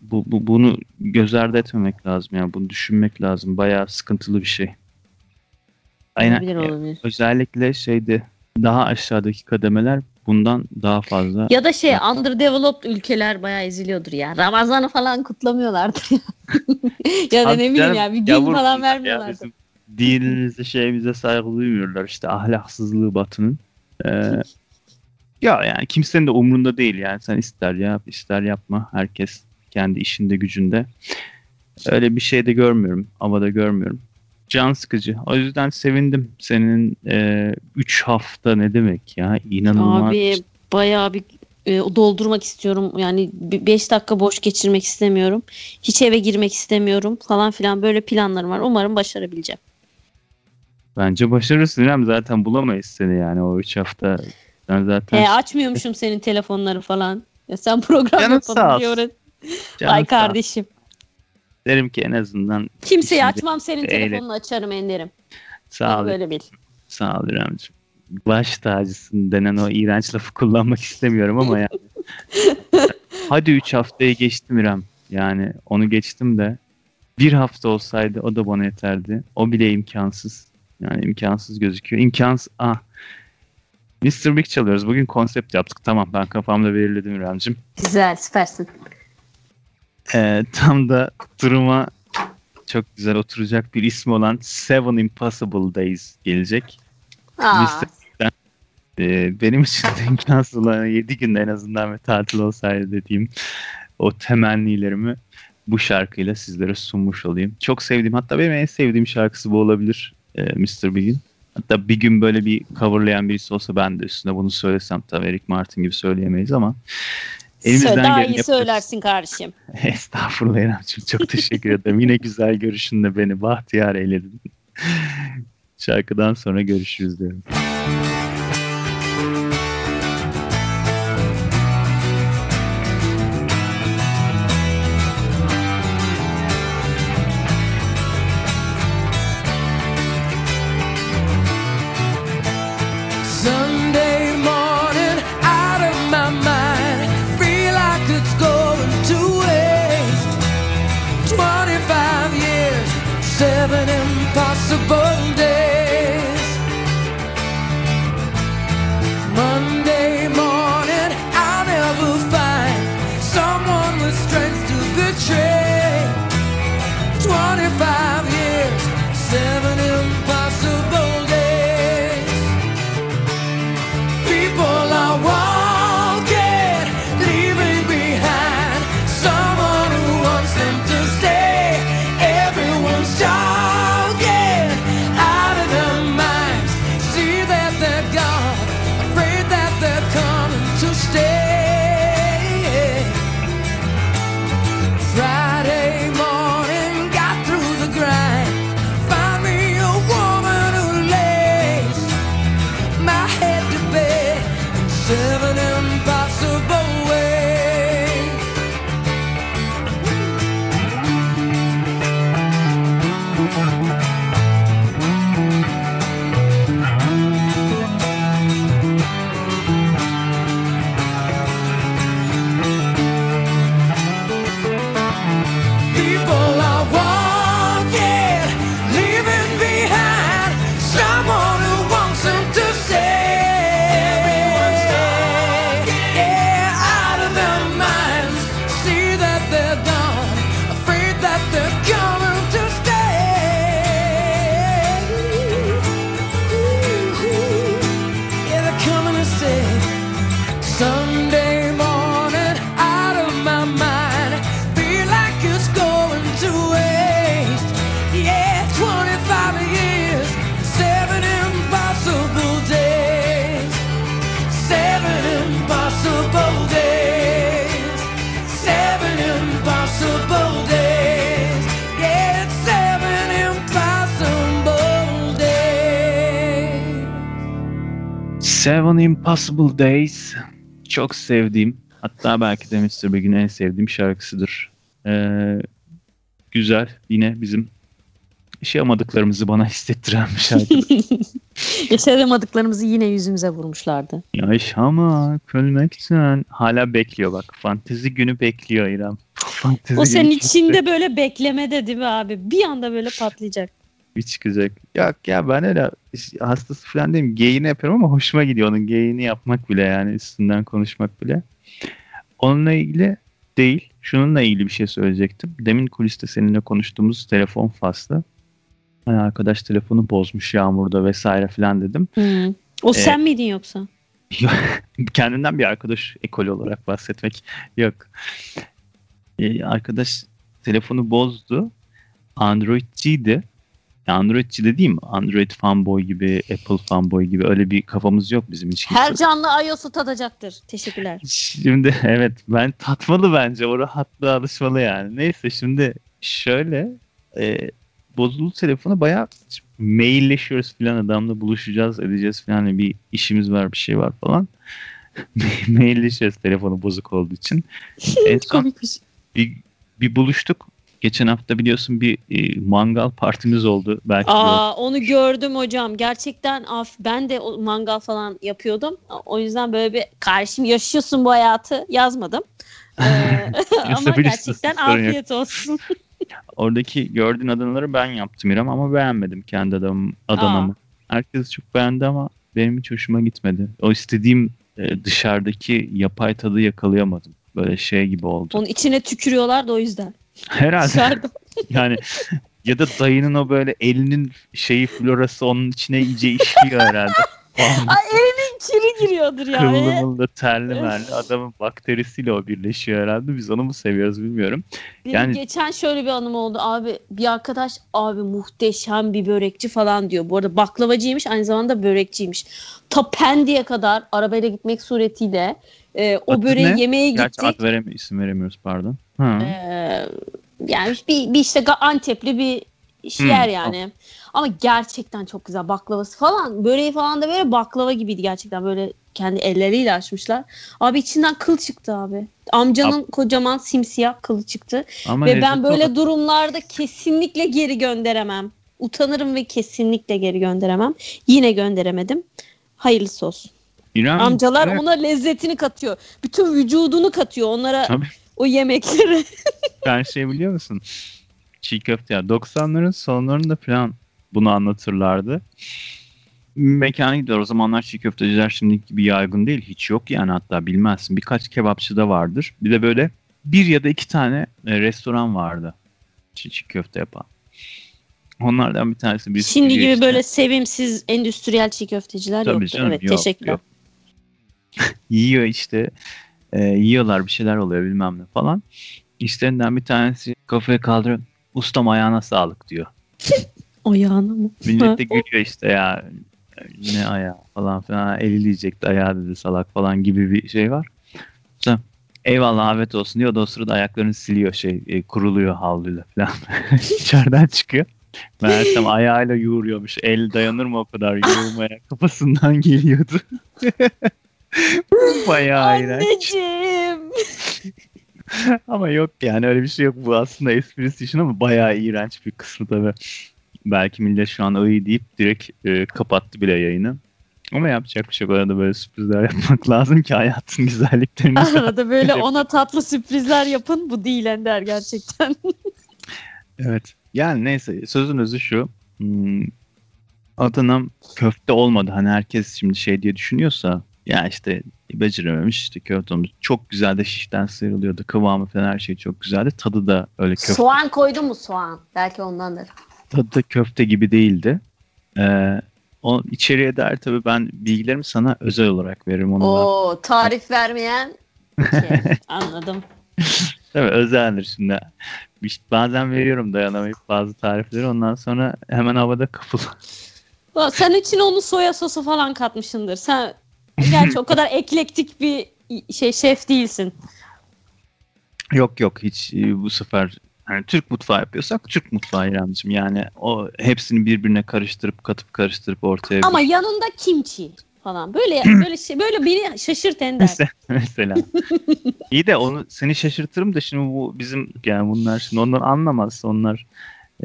Bu, bu bunu göz ardı etmemek lazım ya. Bunu düşünmek lazım. Bayağı sıkıntılı bir şey. Aynen. Olabilir olabilir. Özellikle şeyde daha aşağıdaki kademeler bundan daha fazla. Ya da şey underdeveloped ülkeler bayağı eziliyordur ya. Ramazan'ı falan kutlamıyorlardır ya. <laughs> ya da ne bileyim ya bir gün falan bunlar ya, vermiyorlardır. bizim dinimize şeyimize saygı duymuyorlar işte ahlaksızlığı batının. Ee, ya yani kimsenin de umrunda değil yani sen ister yap ister yapma herkes kendi işinde gücünde. Öyle bir şey de görmüyorum havada görmüyorum. Can sıkıcı. O yüzden sevindim. Senin 3 hafta ne demek ya? İnanılmaz. Abi bayağı bir e, doldurmak istiyorum. Yani 5 dakika boş geçirmek istemiyorum. Hiç eve girmek istemiyorum falan filan böyle planlarım var. Umarım başarabileceğim. Bence başarırsın İrem. Zaten bulamayız seni yani o 3 hafta. Sen zaten He, açmıyormuşum senin telefonları falan. Ya sen program Canın sağ yapalım diye Ay kardeşim. Derim ki en azından Kimseye açmam senin telefonunu açarım Ender'im. sağ ol. Böyle bil. Sağ ol İremciğim. Baş tacısın denen o iğrenç lafı kullanmak istemiyorum ama yani. <laughs> Hadi 3 haftayı geçtim İrem. Yani onu geçtim de bir hafta olsaydı o da bana yeterdi. O bile imkansız. Yani imkansız gözüküyor. İmkansız. Ah. Mr. Big çalıyoruz. Bugün konsept yaptık. Tamam ben kafamda belirledim İremciğim. Güzel süpersin. Ee, tam da duruma çok güzel oturacak bir ismi olan Seven Impossible Days gelecek. Aa. Ee, benim için de imkansız olan 7 günde en azından bir tatil olsaydı dediğim o temennilerimi bu şarkıyla sizlere sunmuş olayım. Çok sevdiğim hatta benim en sevdiğim şarkısı bu olabilir e, Mr. Big'in. Hatta bir gün böyle bir coverlayan birisi olsa ben de üstüne bunu söylesem tabii Eric Martin gibi söyleyemeyiz ama elimizden daha iyi söylersin kardeşim. <laughs> Estağfurullah İremciğim çok teşekkür ederim. Yine güzel görüşünle beni bahtiyar eyledin. Şarkıdan sonra görüşürüz diyorum. Impossible Days çok sevdiğim hatta belki de Mr. Big'in en sevdiğim şarkısıdır. Ee, güzel yine bizim yaşayamadıklarımızı bana <laughs> hissettiren bir şarkı. <laughs> Yaşayamadıklarımızı yine yüzümüze vurmuşlardı. Yaşamak, ölmekten hala bekliyor bak. Fantezi günü bekliyor İrem. Fantezi O senin içinde böyle beklemede değil mi abi? Bir anda böyle patlayacak. Bir çıkacak. Yok ya ben öyle hastası falan değilim. Geyini yapıyorum ama hoşuma gidiyor onun geyini yapmak bile yani üstünden konuşmak bile. Onunla ilgili değil. Şununla ilgili bir şey söyleyecektim. Demin kuliste seninle konuştuğumuz telefon faslı. Hani arkadaş telefonu bozmuş yağmurda vesaire falan dedim. Hmm. O sen miydin yoksa? <laughs> Kendimden bir arkadaş ekol olarak bahsetmek yok. Ee, arkadaş telefonu bozdu. Android'ciydi. Android'ci de değil mi? Android fanboy gibi, Apple fanboy gibi öyle bir kafamız yok bizim hiç. Her canlı iOS'u tadacaktır. Teşekkürler. <laughs> Şimdi evet ben tatmalı bence o rahatlığa alışmalı yani. Neyse şimdi şöyle e, bozuldu telefonu bayağı mailleşiyoruz falan adamla buluşacağız edeceğiz falan hani bir işimiz var bir şey var falan. <laughs> mailleşiyoruz telefonu bozuk olduğu için. <laughs> en son bir, bir buluştuk. Geçen hafta biliyorsun bir e, mangal partimiz oldu. Belki Aa onu gördüm hocam. Gerçekten af ben de mangal falan yapıyordum. O yüzden böyle bir karşım yaşıyorsun bu hayatı yazmadım. Ee, <laughs> <laughs> ama gerçekten afiyet olsun. <laughs> Oradaki gördüğün Adanaları ben yaptım İrem ama beğenmedim kendi adamım, Adana'mı. Herkes çok beğendi ama benim hiç hoşuma gitmedi. O istediğim e, dışarıdaki yapay tadı yakalayamadım. Böyle şey gibi oldu. Onun içine tükürüyorlar da o yüzden. Herhalde <laughs> yani ya da dayının o böyle elinin şeyi florası onun içine iyice işliyor herhalde. <laughs> Ay elinin kiri giriyordur yani. Kıvrımlı, terli merli adamın bakterisiyle o birleşiyor herhalde. Biz onu mu seviyoruz bilmiyorum. Benim Yani- geçen şöyle bir anım oldu abi. Bir arkadaş abi muhteşem bir börekçi falan diyor. Bu arada baklavacıymış aynı zamanda börekçiymiş. Ta Pendik'e kadar arabayla gitmek suretiyle e, o Adı böreği ne? yemeye Gerçi gittik. ad veremi isim veremiyoruz pardon. Ee, yani bir, bir işte Antepli bir iş yer yani. Ama gerçekten çok güzel baklavası falan. Böreği falan da böyle baklava gibiydi gerçekten. Böyle kendi elleriyle açmışlar. Abi içinden kıl çıktı abi. Amcanın kocaman simsiyah kılı çıktı. Ama ve ben böyle olur. durumlarda kesinlikle geri gönderemem. Utanırım ve kesinlikle geri gönderemem. Yine gönderemedim. Hayırlısı olsun. İrem, Amcalar evet, ona lezzetini katıyor. Bütün vücudunu katıyor onlara Tabii. O yemeklere. <laughs> Sen şey biliyor musun? Çiğ köfte ya 90'ların sonlarında falan bunu anlatırlardı. Mekana gidiyor. O zamanlar çiğ köfteciler şimdiki gibi yaygın değil. Hiç yok yani hatta bilmezsin. Birkaç kebapçı da vardır. Bir de böyle bir ya da iki tane e, restoran vardı. Çiğ, çiğ köfte yapan. Onlardan bir tanesi bir Şimdi gibi işte. böyle sevimsiz endüstriyel çiğ köfteciler Tabii yoktu. canım, evet yok, teşekkürler. yok. <laughs> yiyor işte. E, yiyorlar bir şeyler oluyor bilmem ne falan. İşlerinden bir tanesi kafaya kaldırıyor. Ustam ayağına sağlık diyor. <laughs> Ayağına mı? Millet de gülüyor işte ya ne ayağı falan filan elileyecekti ayağı dedi salak falan gibi bir şey var. Sonra eyvallah afiyet olsun diyor. Da o sırada ayaklarını siliyor şey e, kuruluyor havluyla falan. <laughs> İçeriden çıkıyor. Meğersem ayağıyla yoğuruyormuş. El dayanır mı o kadar yoğurmaya? Kafasından geliyordu. <laughs> <laughs> Bayağı iğrenç. Anneciğim. <laughs> Ama yok yani öyle bir şey yok. Bu aslında esprisi için ama bayağı iğrenç bir kısmı tabii. Belki millet şu an iyi deyip direkt e, kapattı bile yayını. Ama yapacak bir şey yok. Arada böyle sürprizler <laughs> yapmak lazım ki hayatın güzelliklerini. Arada böyle ona tatlı sürprizler yapın. Bu değil Ender gerçekten. evet. Yani neyse sözün özü şu. Hmm, Adana'm köfte olmadı. Hani herkes şimdi şey diye düşünüyorsa ya işte becerememiş işte köfte olmuş. Çok güzel de şişten sıyrılıyordu. Kıvamı falan her şey çok güzeldi. Tadı da öyle köfte soğan koydun mu soğan? Belki ondandır. tadı da köfte gibi değildi. Ee, o içeriye dair tabii ben bilgilerimi sana özel olarak veririm onu da. Oo tarif vermeyen şey. <laughs> Anladım. Tabii özeldir şimdi. İşte bazen veriyorum dayanamayıp bazı tarifleri ondan sonra hemen havada kapıl. Sen için onu soya sosu falan katmışsındır. Sen gerçi o kadar eklektik bir şey şef değilsin. yok yok hiç e, bu sefer yani Türk mutfağı yapıyorsak Türk mutfağı İremciğim. Yani o hepsini birbirine karıştırıp katıp karıştırıp ortaya Ama bir- yanında kimchi. falan. Böyle <clears throat> böyle şey böyle beni şaşırt Ender. Mesela. İyi de onu seni şaşırtırım da şimdi bu bizim yani bunlar şimdi onlar anlamaz. Onlar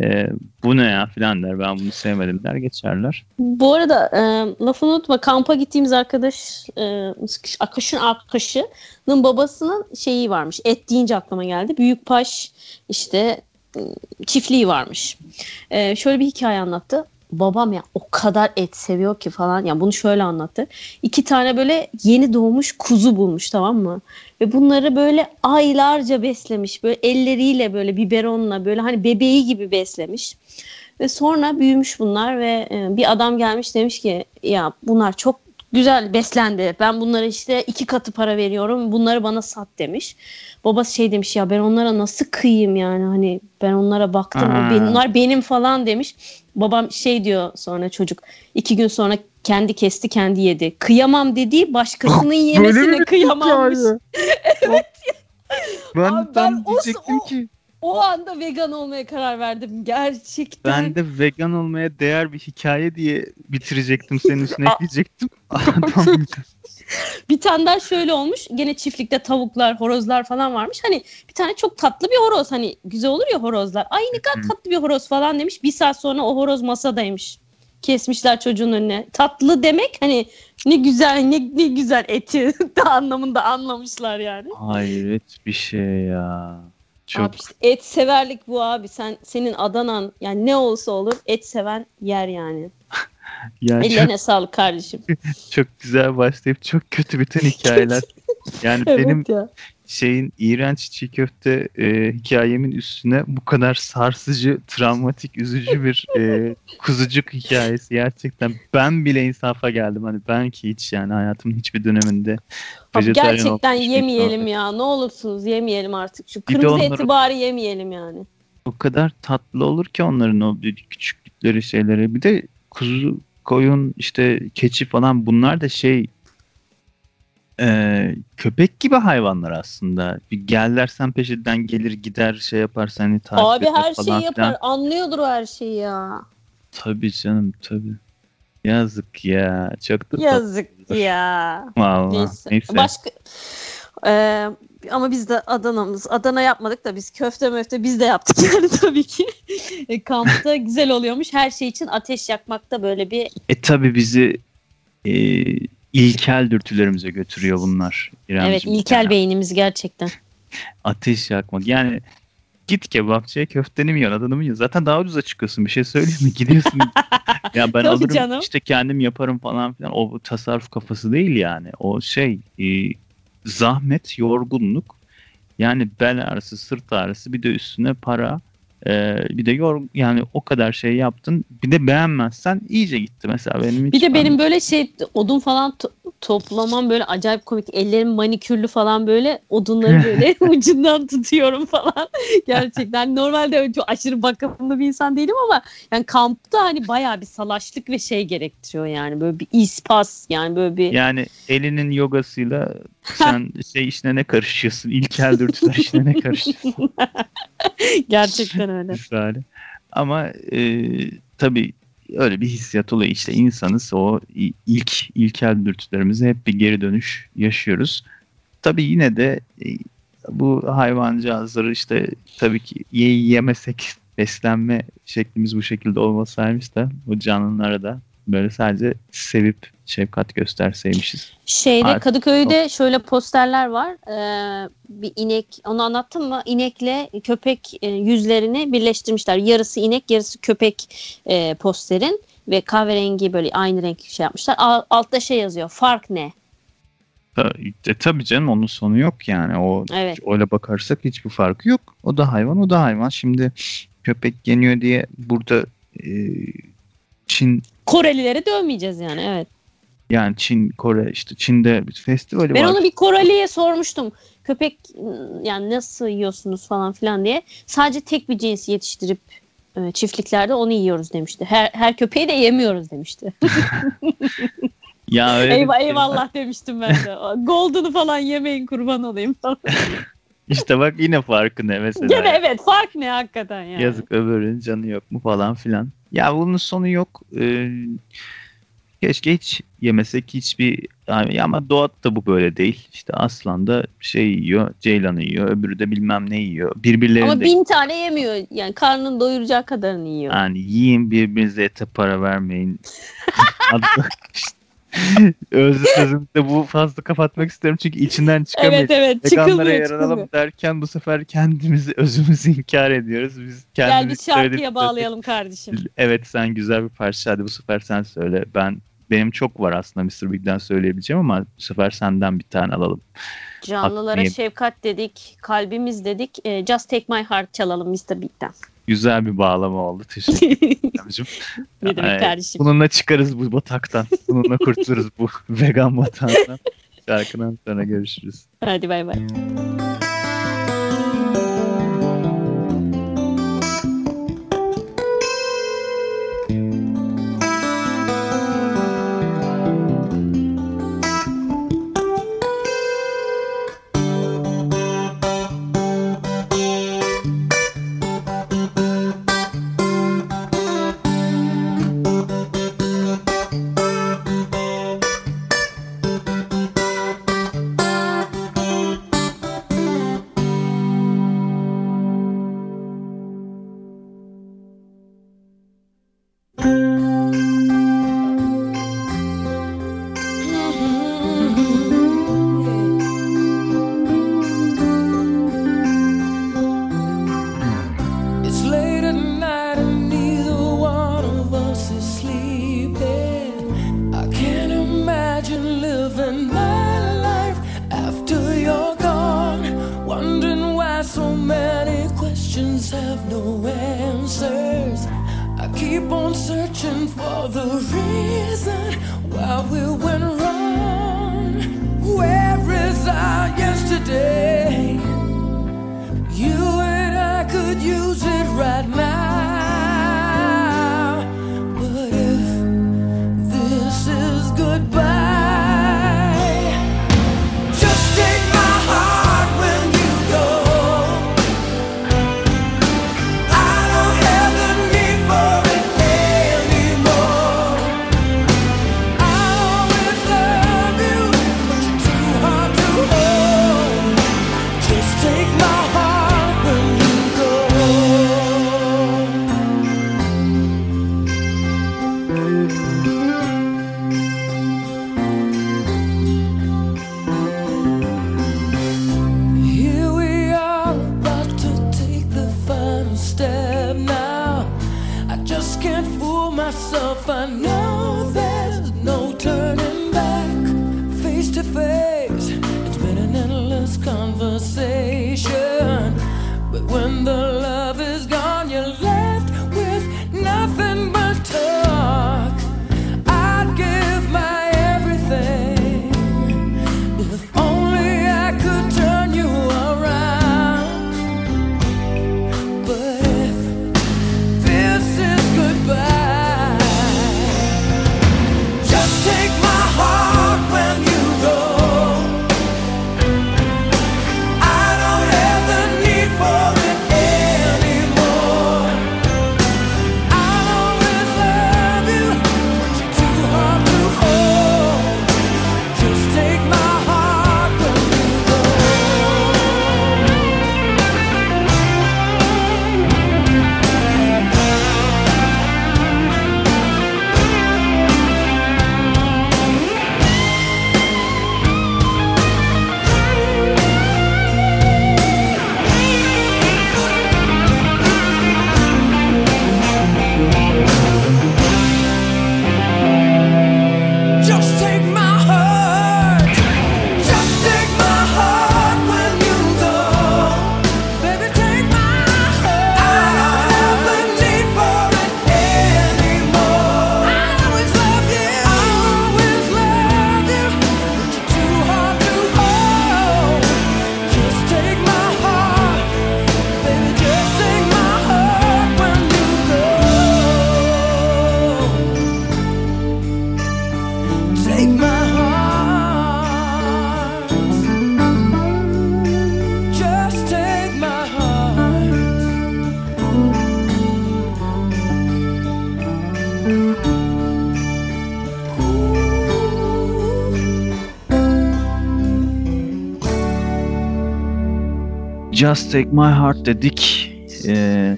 e, bu ne ya filan der. Ben bunu sevmedim der geçerler. Bu arada e, lafını unutma kampa gittiğimiz arkadaş e, Akaş'ın arkadaşının babasının şeyi varmış. Et deyince aklıma geldi. Büyükbaş işte e, çiftliği varmış. E, şöyle bir hikaye anlattı. Babam ya o kadar et seviyor ki falan. Ya bunu şöyle anlattı. İki tane böyle yeni doğmuş kuzu bulmuş tamam mı? Ve bunları böyle aylarca beslemiş. Böyle elleriyle böyle biberonla böyle hani bebeği gibi beslemiş. Ve sonra büyümüş bunlar ve e, bir adam gelmiş demiş ki ya bunlar çok güzel beslendi. Ben bunlara işte iki katı para veriyorum. Bunları bana sat demiş. Babası şey demiş ya ben onlara nasıl kıyayım yani hani ben onlara baktım. Aa. Bunlar benim falan demiş. Babam şey diyor sonra çocuk iki gün sonra kendi kesti kendi yedi. Kıyamam dediği başkasının yemesine kıyamammış. <laughs> Ben, Abi ben ben o- diyecektim o- ki O anda vegan olmaya karar verdim. Gerçekten. ben de vegan olmaya değer bir hikaye diye bitirecektim senin üstüne <laughs> Aa. ekleyecektim. Adam <laughs> <laughs> Bir tane daha şöyle olmuş. Gene çiftlikte tavuklar, horozlar falan varmış. Hani bir tane çok tatlı bir horoz. Hani güzel olur ya horozlar. Ay ne kadar tatlı bir horoz falan demiş. Bir saat sonra o horoz masadaymış. Kesmişler çocuğun önüne. Tatlı demek hani ne güzel ne, ne güzel eti <laughs> da anlamında anlamışlar yani. hayret bir şey ya. Çok Abi işte et severlik bu abi. Sen senin Adanan yani ne olsa olur et seven yer yani. <laughs> ya çok, Ellerine sağlık kardeşim. <laughs> çok güzel başlayıp çok kötü biten hikayeler. <laughs> Yani evet benim ya. şeyin iğrenç çiğ köfte e, hikayemin üstüne bu kadar sarsıcı, travmatik, üzücü bir e, <laughs> kuzucuk hikayesi gerçekten ben bile insafa geldim. Hani ben ki hiç yani hayatımın hiçbir döneminde Abi gerçekten yemeyelim ya. Ne olursunuz yemeyelim artık. Şu kırmızı onları- eti bari yemeyelim yani. O kadar tatlı olur ki onların o küçüklükleri şeyleri. Bir de kuzu, koyun, işte keçi falan bunlar da şey e, köpek gibi hayvanlar aslında. Bir gel dersen peşinden gelir gider şey yapar seni takip Abi her falan şeyi yapar. Anlıyordur o her şeyi ya. Tabii canım tabii. Yazık ya. Çok da. Yazık ya. Vallahi. Neyse. Neyse. Başka Ee, ama biz de Adana'mız. Adana yapmadık da biz köfte möfte biz de yaptık <laughs> yani tabii ki. E, Kampta güzel oluyormuş. Her şey için ateş yakmakta böyle bir E tabii bizi e, ilkel dürtülerimize götürüyor bunlar. İremciğim. evet ilkel Yani beynimiz gerçekten. Ateş yakmak. Yani git kebapçıya köfteni mi yiyorsun, adını mı yiyorsun? Zaten daha ucuza çıkıyorsun. Bir şey söyleyeyim mi? Gidiyorsun. <laughs> ya ben Tabii alırım canım. işte kendim yaparım falan filan. O tasarruf kafası değil yani. O şey e, zahmet, yorgunluk. Yani bel ağrısı, sırt ağrısı bir de üstüne para. e, bir de yor yani o kadar şey yaptın. Bir de beğenmezsen iyice gitti mesela benim hiç Bir de ben- benim böyle şey odun falan toplamam böyle acayip komik. Ellerim manikürlü falan böyle odunları <laughs> böyle <laughs> ucundan tutuyorum falan. <laughs> Gerçekten normalde çok aşırı bakımlı bir insan değilim ama yani kampta hani bayağı bir salaşlık ve şey gerektiriyor yani böyle bir ispas yani böyle bir Yani elinin yogasıyla sen şey işine ne karışıyorsun? İlkel dürtüler işine ne karışıyorsun? gerçekten öyle. Ama e, tabii öyle bir hissiyat oluyor. İşte insanız o ilk ilkel dürtülerimize hep bir geri dönüş yaşıyoruz. Tabii yine de e, bu hayvancağızları işte tabii ki ye yemesek beslenme şeklimiz bu şekilde olmasaymış da bu canlılara da böyle sadece sevip şefkat gösterseymişiz. Şeyde Artık Kadıköy'de şöyle posterler var. Ee, bir inek onu anlattım mı? İnekle köpek e, yüzlerini birleştirmişler. Yarısı inek, yarısı köpek e, posterin ve kahverengi böyle aynı renk şey yapmışlar. Al- altta şey yazıyor. Fark ne? E, tabii canım onun sonu yok yani. O Evet. öyle bakarsak hiçbir farkı yok. O da hayvan, o da hayvan. Şimdi köpek yeniyor diye burada e, Çin Korelileri dövmeyeceğiz yani evet. yani Çin, Kore işte Çin'de bir festivali Ben var. onu bir Koreli'ye sormuştum. Köpek yani nasıl yiyorsunuz falan filan diye. Sadece tek bir cinsi yetiştirip e, çiftliklerde onu yiyoruz demişti. Her, her köpeği de yemiyoruz demişti. <laughs> Ya öyle Eyvah eyvallah demiştim ben de. Golden'ı falan yemeyin kurban olayım. İşte bak yine farkı ne mesela. Gene evet fark ne hakikaten yani. Yazık öbürünün canı yok mu falan filan. Ya bunun sonu yok. Ee, Keşke hiç yemesek hiçbir yani ama doğada bu böyle değil. İşte aslan da şey yiyor, ceylanı yiyor, öbürü de bilmem ne yiyor. Birbirlerine Ama de bin tane yemiyor. Yani karnını doyuracak kadarını yiyor. yani yiyin birbirinize ete para vermeyin. <laughs> Adlı- <laughs> Öz sözümde bu fazla kapatmak istiyorum çünkü içinden çıkamayız. evet evet çıkılmıyor çıkılmıyor. derken bu sefer kendimizi özümüzü inkar ediyoruz. Biz Gel kendimiz bir şarkıya bağlayalım kardeşim. Evet sen güzel bir parça hadi bu sefer sen söyle. Ben benim çok var aslında Mr. Big'den söyleyebileceğim ama bu sefer senden bir tane alalım. Canlılara Hakkını- şefkat dedik, kalbimiz dedik. E, Just Take My Heart çalalım Mr. Big'den. Güzel bir bağlama oldu. Teşekkür ederim. <laughs> ne demek kardeşim? Bununla çıkarız bu bataktan. Bununla kurtuluruz bu <laughs> vegan batağından. <laughs> Şarkıdan sonra görüşürüz. Hadi bay bay. Living my life after you're gone. Wondering why so many questions have no answers. I keep on searching for the reason why we went wrong. Where is our yesterday? You and I could use it right now. Just Take My Heart dedik. Ee,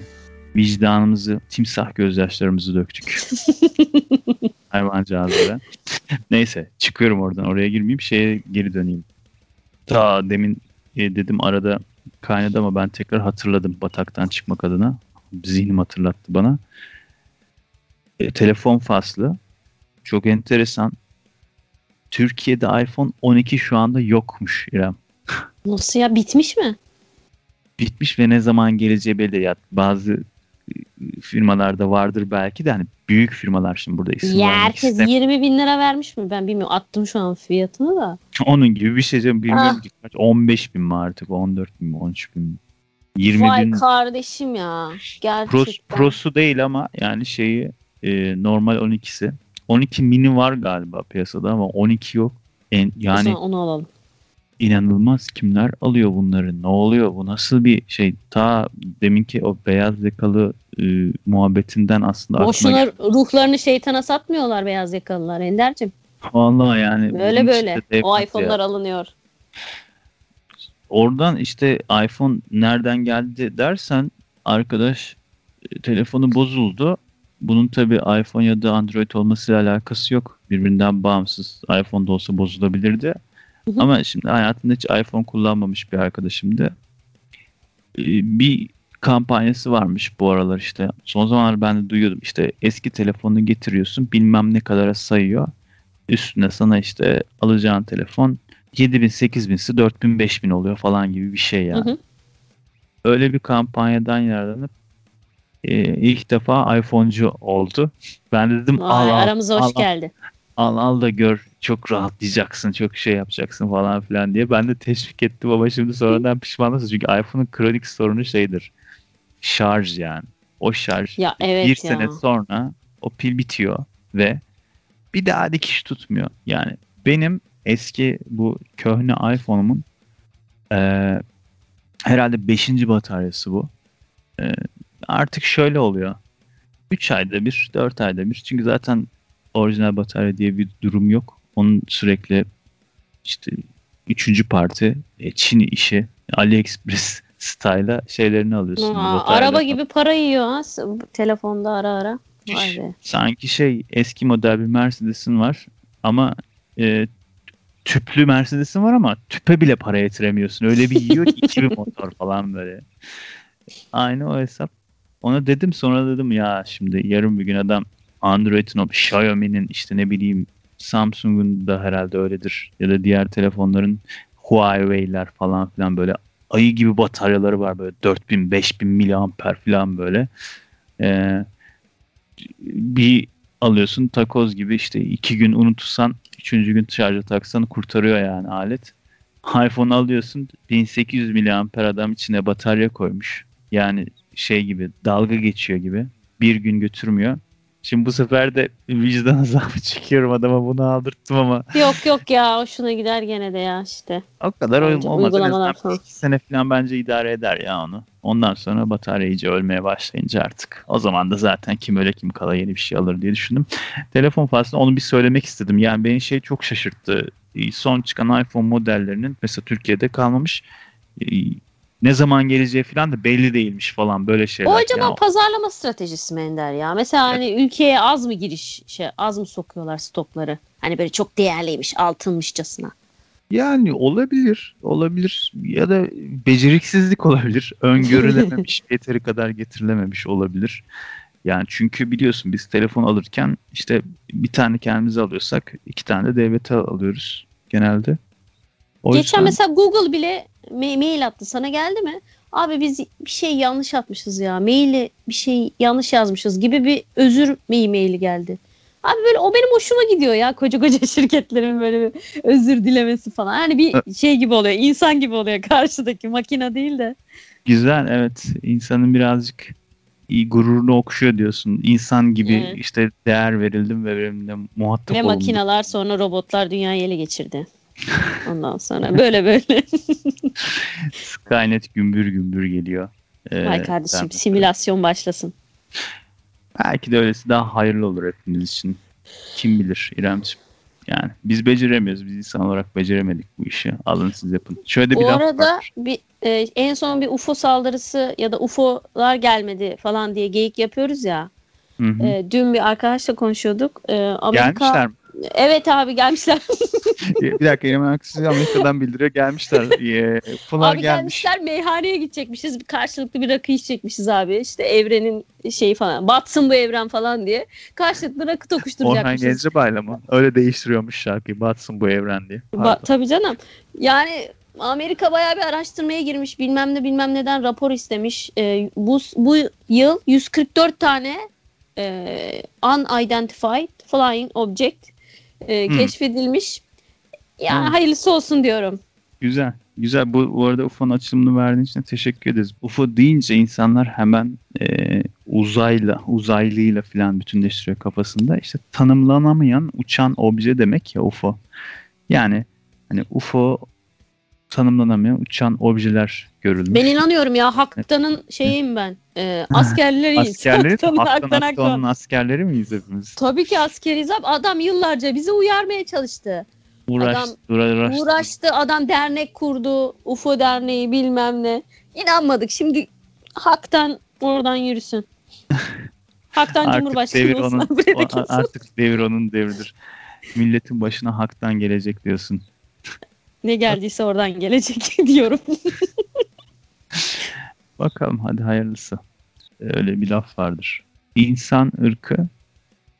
vicdanımızı, timsah gözyaşlarımızı döktük. <laughs> Hayvancağızlara. Neyse çıkıyorum oradan. Oraya girmeyeyim. Şeye geri döneyim. Ta demin e, dedim arada kaynadı ama ben tekrar hatırladım bataktan çıkmak adına. Zihnim hatırlattı bana. E, telefon faslı. Çok enteresan. Türkiye'de iPhone 12 şu anda yokmuş İrem. Nasıl ya bitmiş mi? Bitmiş ve ne zaman geleceği belli. Ya bazı e, firmalarda vardır belki de hani büyük firmalar şimdi burada isim Ya herkes istemiyorum. 20 bin lira vermiş mi? Ben bilmiyorum. Attım şu an fiyatını da. <laughs> Onun gibi bir şey canım. Bilmiyorum Ah. ki kaç. 15 bin mi artık? 14 bin mi? 13 bin mi? 20 Vay bin. kardeşim ya. Gerçekten. Pros, prosu değil ama yani şeyi e, normal 12'si. 12 mini var galiba piyasada ama 12 yok. En, O yani zaman onu alalım. İnanılmaz kimler alıyor bunları? Ne oluyor? Bu nasıl bir şey? Ta deminki o beyaz yakalı e, muhabbetinden aslında aklıma Boşuna geldi. ruhlarını şeytana satmıyorlar beyaz yakalılar Ender'cim. Vallahi yani Böyle böyle. işte O devlet ya. iPhone'lar alınıyor. Oradan işte iPhone nereden geldi dersen arkadaş e, telefonu bozuldu. Bunun tabi iPhone ya da Android olmasıyla alakası yok. Birbirinden bağımsız. iPhone'da olsa bozulabilirdi. Hı hı. Ama şimdi hayatında hiç iPhone kullanmamış bir arkadaşımdı. E, Bir kampanyası varmış bu aralar işte. Son zamanlar ben de duyuyordum. İşte eski telefonunu getiriyorsun bilmem ne kadara sayıyor. Üstüne sana işte alacağın telefon 7000 8000'si 4000 5000 oluyor falan gibi bir şey yani. Hı hı. Öyle bir kampanyadan yararlanıp e, ilk defa iPhone'cu oldu. Ben de dedim Vay, al, aramıza hoş al, al, geldi. Al al da gör çok rahatlayacaksın çok şey yapacaksın falan filan diye. Ben de teşvik ettim ama şimdi sonradan pişmanlıksın. Çünkü iPhone'un kronik sorunu şeydir. Şarj yani. O şarj Ya evet bir ya. sene sonra o pil bitiyor ve bir daha dikiş tutmuyor. Yani benim eski bu köhne iPhone'umun eee, herhalde 5. bataryası bu. Eee, artık şöyle oluyor. 3 ayda bir, 4 ayda bir. Çünkü zaten orijinal batarya diye bir durum yok. Onun sürekli işte üçüncü parti e, Çin işi AliExpress <laughs> style'a şeylerini alıyorsun. Aa, araba gibi para yiyor ha telefonda ara ara. Vay be. sanki şey eski model bir Mercedes'in var ama e, tüplü Mercedes'in var ama tüpe bile para yetiremiyorsun. Öyle bir yiyor ki 2000 <laughs> motor falan böyle. Aynı o hesap. Ona dedim sonra dedim ya şimdi yarın bir gün adam Android'in Xiaomi'nin işte ne bileyim Samsung'un da herhalde öyledir ya da diğer telefonların Huawei'ler falan filan böyle ayı gibi bataryaları var böyle 4000 5000 miliamper falan böyle. Ee, bir alıyorsun takoz gibi işte iki gün unutursan üçüncü gün şarja taksan kurtarıyor yani alet. iPhone alıyorsun 1800 miliamper adam içine batarya koymuş. Yani şey gibi dalga geçiyor gibi. Bir gün götürmüyor. Şimdi bu sefer de vicdan azabı <laughs> çekiyorum adama bunu aldırttım ama Yok yok ya hoşuna gider gene de ya işte. o kadar oyun olmaz. Uygulamalar falan. sene falan bence idare eder ya onu. Ondan sonra batarya iyice ölmeye başlayınca artık. O zaman da zaten kim öyle kim kala yeni bir şey alır diye düşündüm. Telefon faslında onu bir söylemek istedim. Yani beni şey çok şaşırttı. Son çıkan iPhone modellerinin mesela Türkiye'de kalmamış. Ne zaman geleceği falan da belli değilmiş falan böyle şeyler. O acaba Ya pazarlama stratejisi mi Ender ya? Mesela hani ülkeye az mı giriş, şey, az mı sokuyorlar stokları? Hani böyle çok değerliymiş, altınmışçasına. Yani olabilir, olabilir ya da beceriksizlik olabilir. Öngörülememiş, <laughs> yeteri kadar getirilememiş olabilir. Yani çünkü biliyorsun biz telefon alırken işte bir tane kendimize alıyorsak iki tane de devlete alıyoruz genelde. O Geçen yüzden mesela Google bile ma- mail attı. Sana geldi mi? Abi biz bir şey yanlış atmışız ya. Maili bir şey yanlış yazmışız gibi bir özür ma- maili geldi. Abi böyle o benim hoşuma gidiyor ya. Koca koca <laughs> şirketlerin böyle bir özür dilemesi falan. Yani bir şey gibi oluyor. insan gibi oluyor <laughs> karşıdaki makine değil de. güzel evet insanın birazcık gururunu okşuyor diyorsun. İnsan gibi Evet. işte değer verildim ve benimle muhatap Ve olundu. makineler sonra robotlar dünyayı ele geçirdi. Ondan sonra böyle böyle. Skynet gümbür gümbür geliyor. Ee, Vay kardeşim ben- simülasyon başlasın. Belki de öylesi daha hayırlı olur hepimiz için. Kim bilir İremciğim. Yani biz beceremiyoruz. Biz insan olarak beceremedik bu işi. Alın siz yapın. Şöyle bir Bu laf arada var. bir e, en son bir UFO saldırısı ya da UFO'lar gelmedi falan diye geyik yapıyoruz ya. Hı hı. E, dün bir arkadaşla konuşuyorduk. E, Amerika Gelmişler mi? Evet abi gelmişler. <laughs> bir dakika Egemen Aksız Amerika'dan bildiriyor. Gelmişler. Ee, Ufo'lar abi gelmiş. gelmişler meyhaneye gidecekmişiz. Karşılıklı bir rakı içecekmişiz abi. İşte evrenin şeyi falan. Batsın bu evren falan diye. Karşılıklı rakı Orhan tokuşturacakmışız. Gencebay'la mı? Öyle değiştiriyormuş şarkıyı. Batsın bu evren diye. Ba- tabii canım. Yani Amerika bayağı bir araştırmaya girmiş. Bilmem ne bilmem neden rapor istemiş. Ee, bu bu yıl 144 tane e, unidentified flying object e, Hmm. keşfedilmiş. Yani Hmm. hayırlısı olsun diyorum. Güzel. Güzel. Bu, bu arada UFO'nun açılımını verdiğin için teşekkür ederiz. UFO deyince insanlar hemen e, uzayla, uzaylıyla falan bütünleştiriyor kafasında. İşte tanımlanamayan uçan obje demek ya UFO. Yani hani UFO tanımlanamayan uçan objeler görülmüş. Ben inanıyorum ya Haktan'ın şeyiyim ben. E, askerleriyiz. Askerleri, <laughs> <laughs> Haktan. Akdoğan'ın askerleri miyiz hepimiz? Tabii ki askeriyiz abi. Adam yıllarca bizi uyarmaya çalıştı. Uğraştı, uğraştı. Uğraştı adam dernek kurdu. UFO derneği bilmem ne. İnanmadık. Şimdi haktan oradan yürüsün. <laughs> Haktan Artık Cumhurbaşkanı devir olsun. onun, o- artık devir onun devridir. Milletin başına haktan gelecek diyorsun. Ne geldiyse oradan gelecek diyorum. Bakalım hadi hayırlısı. Öyle bir laf vardır. İnsan ırkı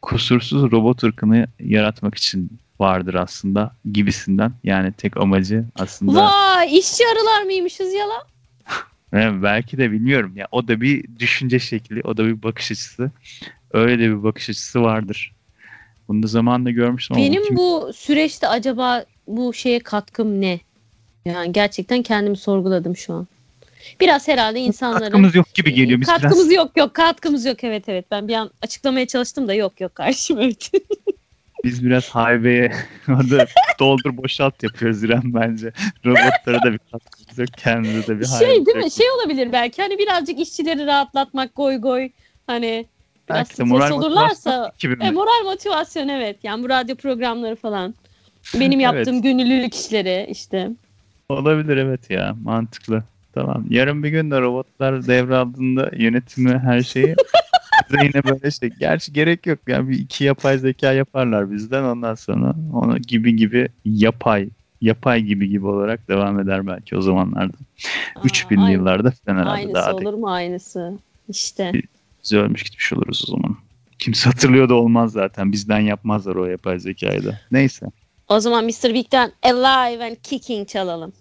kusursuz robot ırkını yaratmak için vardır aslında gibisinden. Yani tek amacı aslında Vay işçi arılar mıymışız yalan? Ve <laughs> belki de bilmiyorum ya o da bir düşünce şekli, o da bir bakış açısı. Öyle de bir bakış açısı vardır. Bunu da zamanında görmüştüm ama Benim kim- bu süreçte acaba bu şeye katkım ne? Yani gerçekten kendimi sorguladım şu an. Biraz herhalde insanların katkımız yok gibi geliyor. Biz katkımız biraz, yok yok katkımız yok evet evet ben bir an açıklamaya çalıştım da yok yok kardeşim <laughs> evet. biz biraz highway'e <laughs> orada doldur boşalt yapıyoruz İrem bence. Robotlara da bir katkımız yok. Kendimize de bir şey değil mi yok. şey olabilir belki hani birazcık işçileri rahatlatmak goy goy hani biraz Belki de moral olurlarsa e, moral motivasyon evet yani bu radyo programları falan benim <laughs> Evet. yaptığım gönüllülük işleri işte Olabilir evet ya mantıklı. Tamam. Yarın bir gün de robotlar devraldığında yönetimi her şeyi <laughs> bize yine böyle şey. Gerçi gerek yok. Yani bir iki yapay zeka yaparlar bizden ondan sonra onu gibi gibi yapay yapay gibi gibi olarak devam eder belki o zamanlarda. Aa, 3000'li aynı- yıllarda falan herhalde aynısı daha olur mu aynısı işte Biz ölmüş gitmiş oluruz o zaman. Kimse hatırlıyor da olmaz zaten. Bizden yapmazlar o yapay zekayı da. Neyse. o zaman Mr. Big'den Alive and Kicking çalalım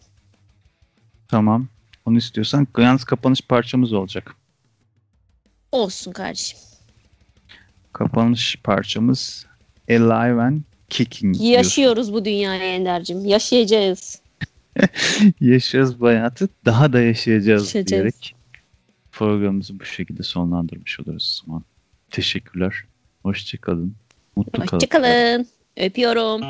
Tamam. Onu istiyorsan yalnız kapanış parçamız olacak. olsun kardeşim Kapanış parçamız Alive and Kicking. diyorsun. yaşıyoruz bu dünyaya Ender'cim yaşayacağız <laughs> Yaşarız bu hayatı. Daha da yaşayacağız, Yaşayacağız. diyerek programımızı bu şekilde sonlandırmış oluruz o zaman. Teşekkürler. Hoşçakalın. Mutlu kalın. hoşçakalın öpüyorum